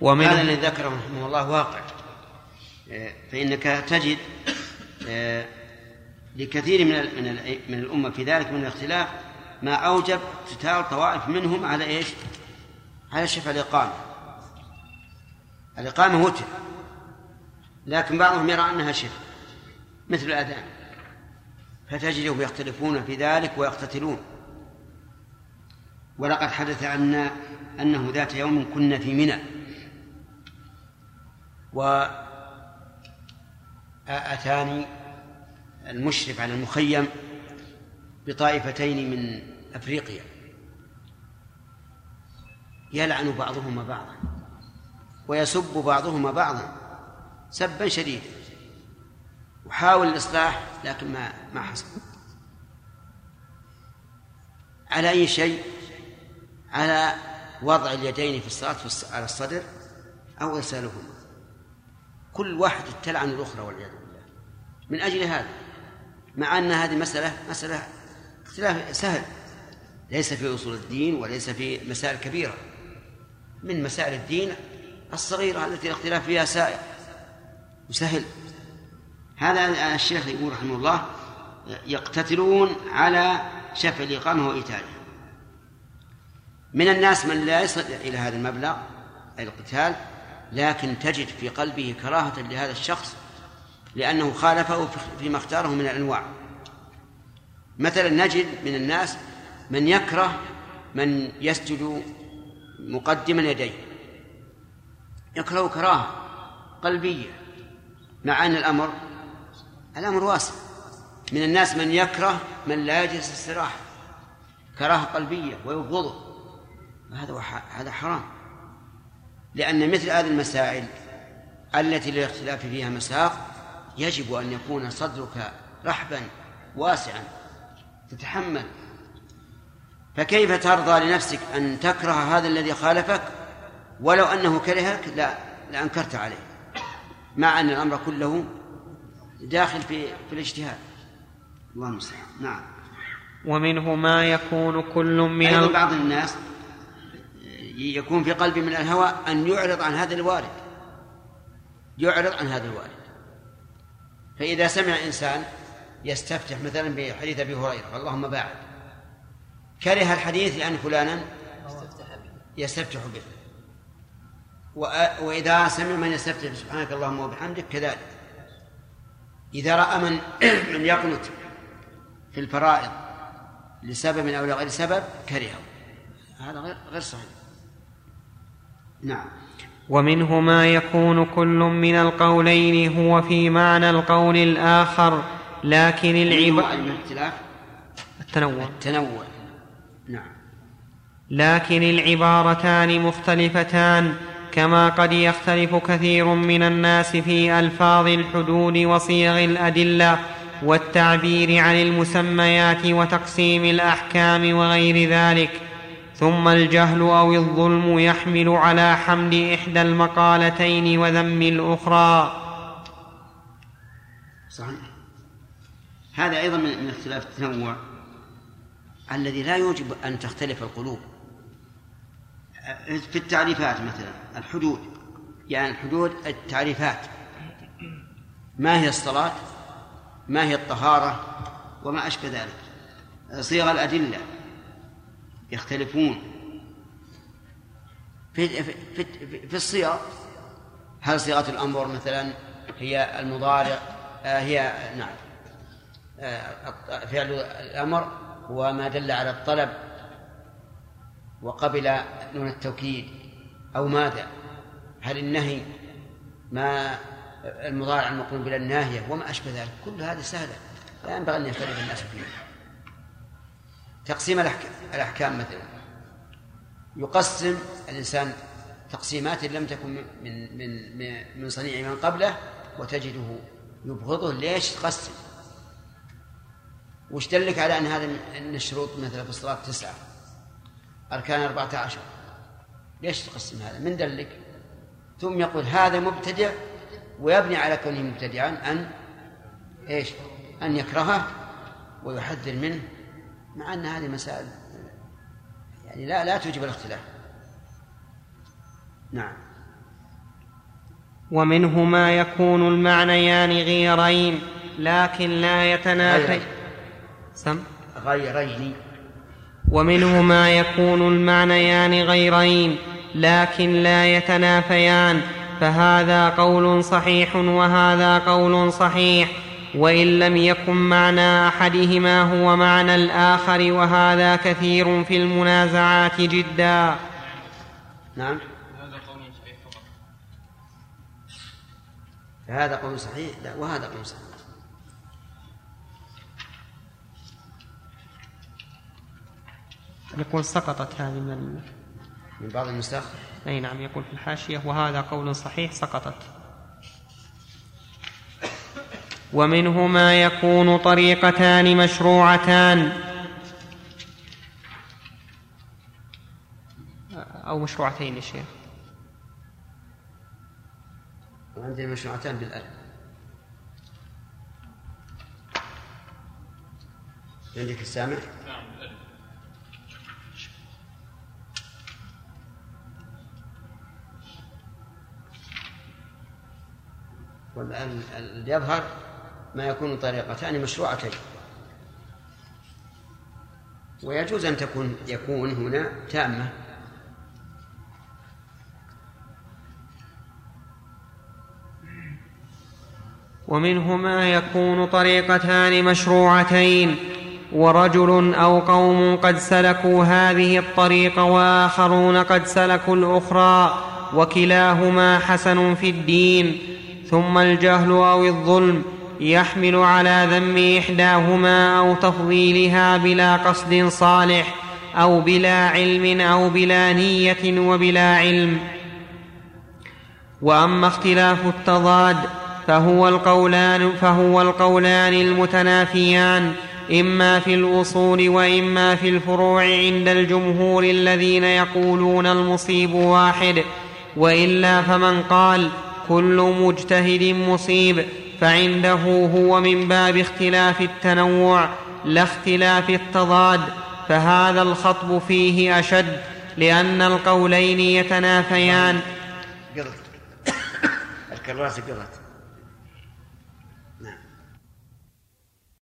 ومن هذا الذي ذكره رحمه الله واقع. آه، فإنك تجد آه، لكثير من من من الأمة في ذلك من الاختلاف ما أوجب اقتتال طوائف منهم على إيش؟ على شفع الإقامة. الإقامة وتر. لكن بعضهم يرى أنها شفع مثل الأذان. فتجدهم يختلفون في ذلك ويقتتلون. ولقد حدث عنا أنه ذات يوم كنا في منى. وأتاني المشرف على المخيم بطائفتين من أفريقيا. يلعن بعضهما بعضا ويسب بعضهما بعضا سبا شديدا. وحاول الإصلاح لكن ما ما حصل. على أي شيء؟ على وضع اليدين في الصلاة على الصدر أو إرسالهما. كل واحد تلعن الأخرى والعياذ بالله. من أجل هذا مع أن هذه مسألة مسألة اختلاف سهل. ليس في أصول الدين وليس في مسائل كبيرة. من مسائل الدين الصغيرة التي الاختلاف فيها سائر وسهل. هذا الشيخ يقول رحمه الله يقتتلون على شفع الإقامة وإيتائها من الناس من لا يصل إلى هذا المبلغ القتال لكن تجد في قلبه كراهة لهذا الشخص لأنه خالفه فيما اختاره من الأنواع. مثلا نجد من الناس من يكره من يسجد مقدما يديه. يكره كراهة قلبية مع أن الأمر الأمر واسع. من الناس من يكره من لا يجلس استراحة. كراهة قلبية ويبغضه. هذا هذا حرام. لأن مثل هذه المسائل التي للاختلاف فيها مساق يجب أن يكون صدرك رحبا واسعا تتحمل. فكيف ترضى لنفسك أن تكره هذا الذي خالفك؟ ولو أنه كرهك لا لأنكرت عليه. مع أن الأمر كله داخل في في الاجتهاد. الله المستعان. نعم. ومنه ما يكون كل من أيضا. بعض الناس يكون في قلبه من الهوى أن يعرض عن هذا الوارد. يعرض عن هذا الوارد. فإذا سمع إنسان يستفتح مثلا بحديث أبي هريرة اللهم باعد. كره الحديث لأن فلانا يستفتح به. وإذا سمع من يستفتح سبحانك اللهم وبحمدك كذلك. إذا رأى من *clears throat* من يقنت في الفرائض لسبب أو لغير سبب كرهه. هذا غير غير صحيح. نعم. ومنه ما يكون كل من القولين هو في معنى القول الآخر لكن العب... العبارة التنوع. التنوع. نعم. لكن العبارتان مختلفتان كما قد يختلف كثير من الناس في ألفاظ الحدود وصيغ الأدلة والتعبير عن المسميات وتقسيم الأحكام وغير ذلك ثم الجهل أو الظلم يحمل على حمد إحدى المقالتين وذم الأخرى. صحيح. هذا أيضا من اختلاف التنوع الذي لا يوجب أن تختلف القلوب. في التعريفات مثلا الحدود. يعني الحدود التعريفات. ما هي الصلاة؟ ما هي الطهارة؟ وما أشبه ذلك. صيغ الأدلة. يختلفون. في في في, في الصيغ هل صيغة الأمر مثلا هي المضارع؟ آه، هي نعم. آه، فعل الأمر هو ما دل على الطلب. وقبل نون التوكيد أو ماذا؟ هل النهي ما المضارع المقرون بلا الناهية وما أشبه ذلك؟ كل هذه سهلة لا ينبغي أن يختلف الناس فيها تقسيم الأحكام, مثلا. يقسم الإنسان تقسيمات لم تكن من من من, صنيع من قبله وتجده يبغضه. ليش تقسم؟ وش دلك على أن هذا أن الشروط مثلا في الصلاة تسعة؟ أركان أربعة عشر. ليش تقسم هذا؟ من دلك؟ ثم يقول هذا مبتدع ويبني على كونه مبتدعا أن إيش؟ أن يكرهه ويحذر منه مع أن هذه مسائل يعني لا لا توجب الاختلاف. نعم. ومنه ما يكون المعنيان غيرين لكن لا يتنافي غيرين. سم؟ غيرين. ومنه ما يكون المعنيان غيرين لكن لا يتنافيان فهذا قول صحيح وهذا قول صحيح وإن لم يكن معنى أحدهما هو معنى الآخر وهذا كثير في المنازعات جدا. نعم. هذا قول صحيح فقط. فهذا قول صحيح لا وهذا قول صحيح. يقول سقطت هذه من ال... من بعض النسخ أي نعم يقول في الحاشية وهذا قول صحيح سقطت. ومنه ما يكون طريقتان مشروعتان. أو مشروعتين يا شيخ. وعندنا مشروعتان بالألف. عندك السامع؟ والآن يظهر ما يكون طريقتان مشروعتين. ويجوز أن تكون يكون هنا تامة. ومنه ما يكون طريقتان مشروعتين. ورجل أو قوم قد سلكوا هذه الطريق وآخرون قد سلكوا الأخرى. وكلاهما حسن في الدين. ثم الجهل أو الظلم يحمل على ذم إحداهما أو تفضيلها بلا قصد صالح أو بلا علم أو بلا نية وبلا علم. وأما اختلاف التضاد فهو القولان فهو القولان المتنافيان إما في الاصول وإما في الفروع عند الجمهور الذين يقولون المصيب واحد وإلا فمن قال كل مجتهد مصيب فعنده هو من باب اختلاف التنوع لا اختلاف التضاد فهذا الخطب فيه أشد لأن القولين يتنافيان. قرت *coughs* قرت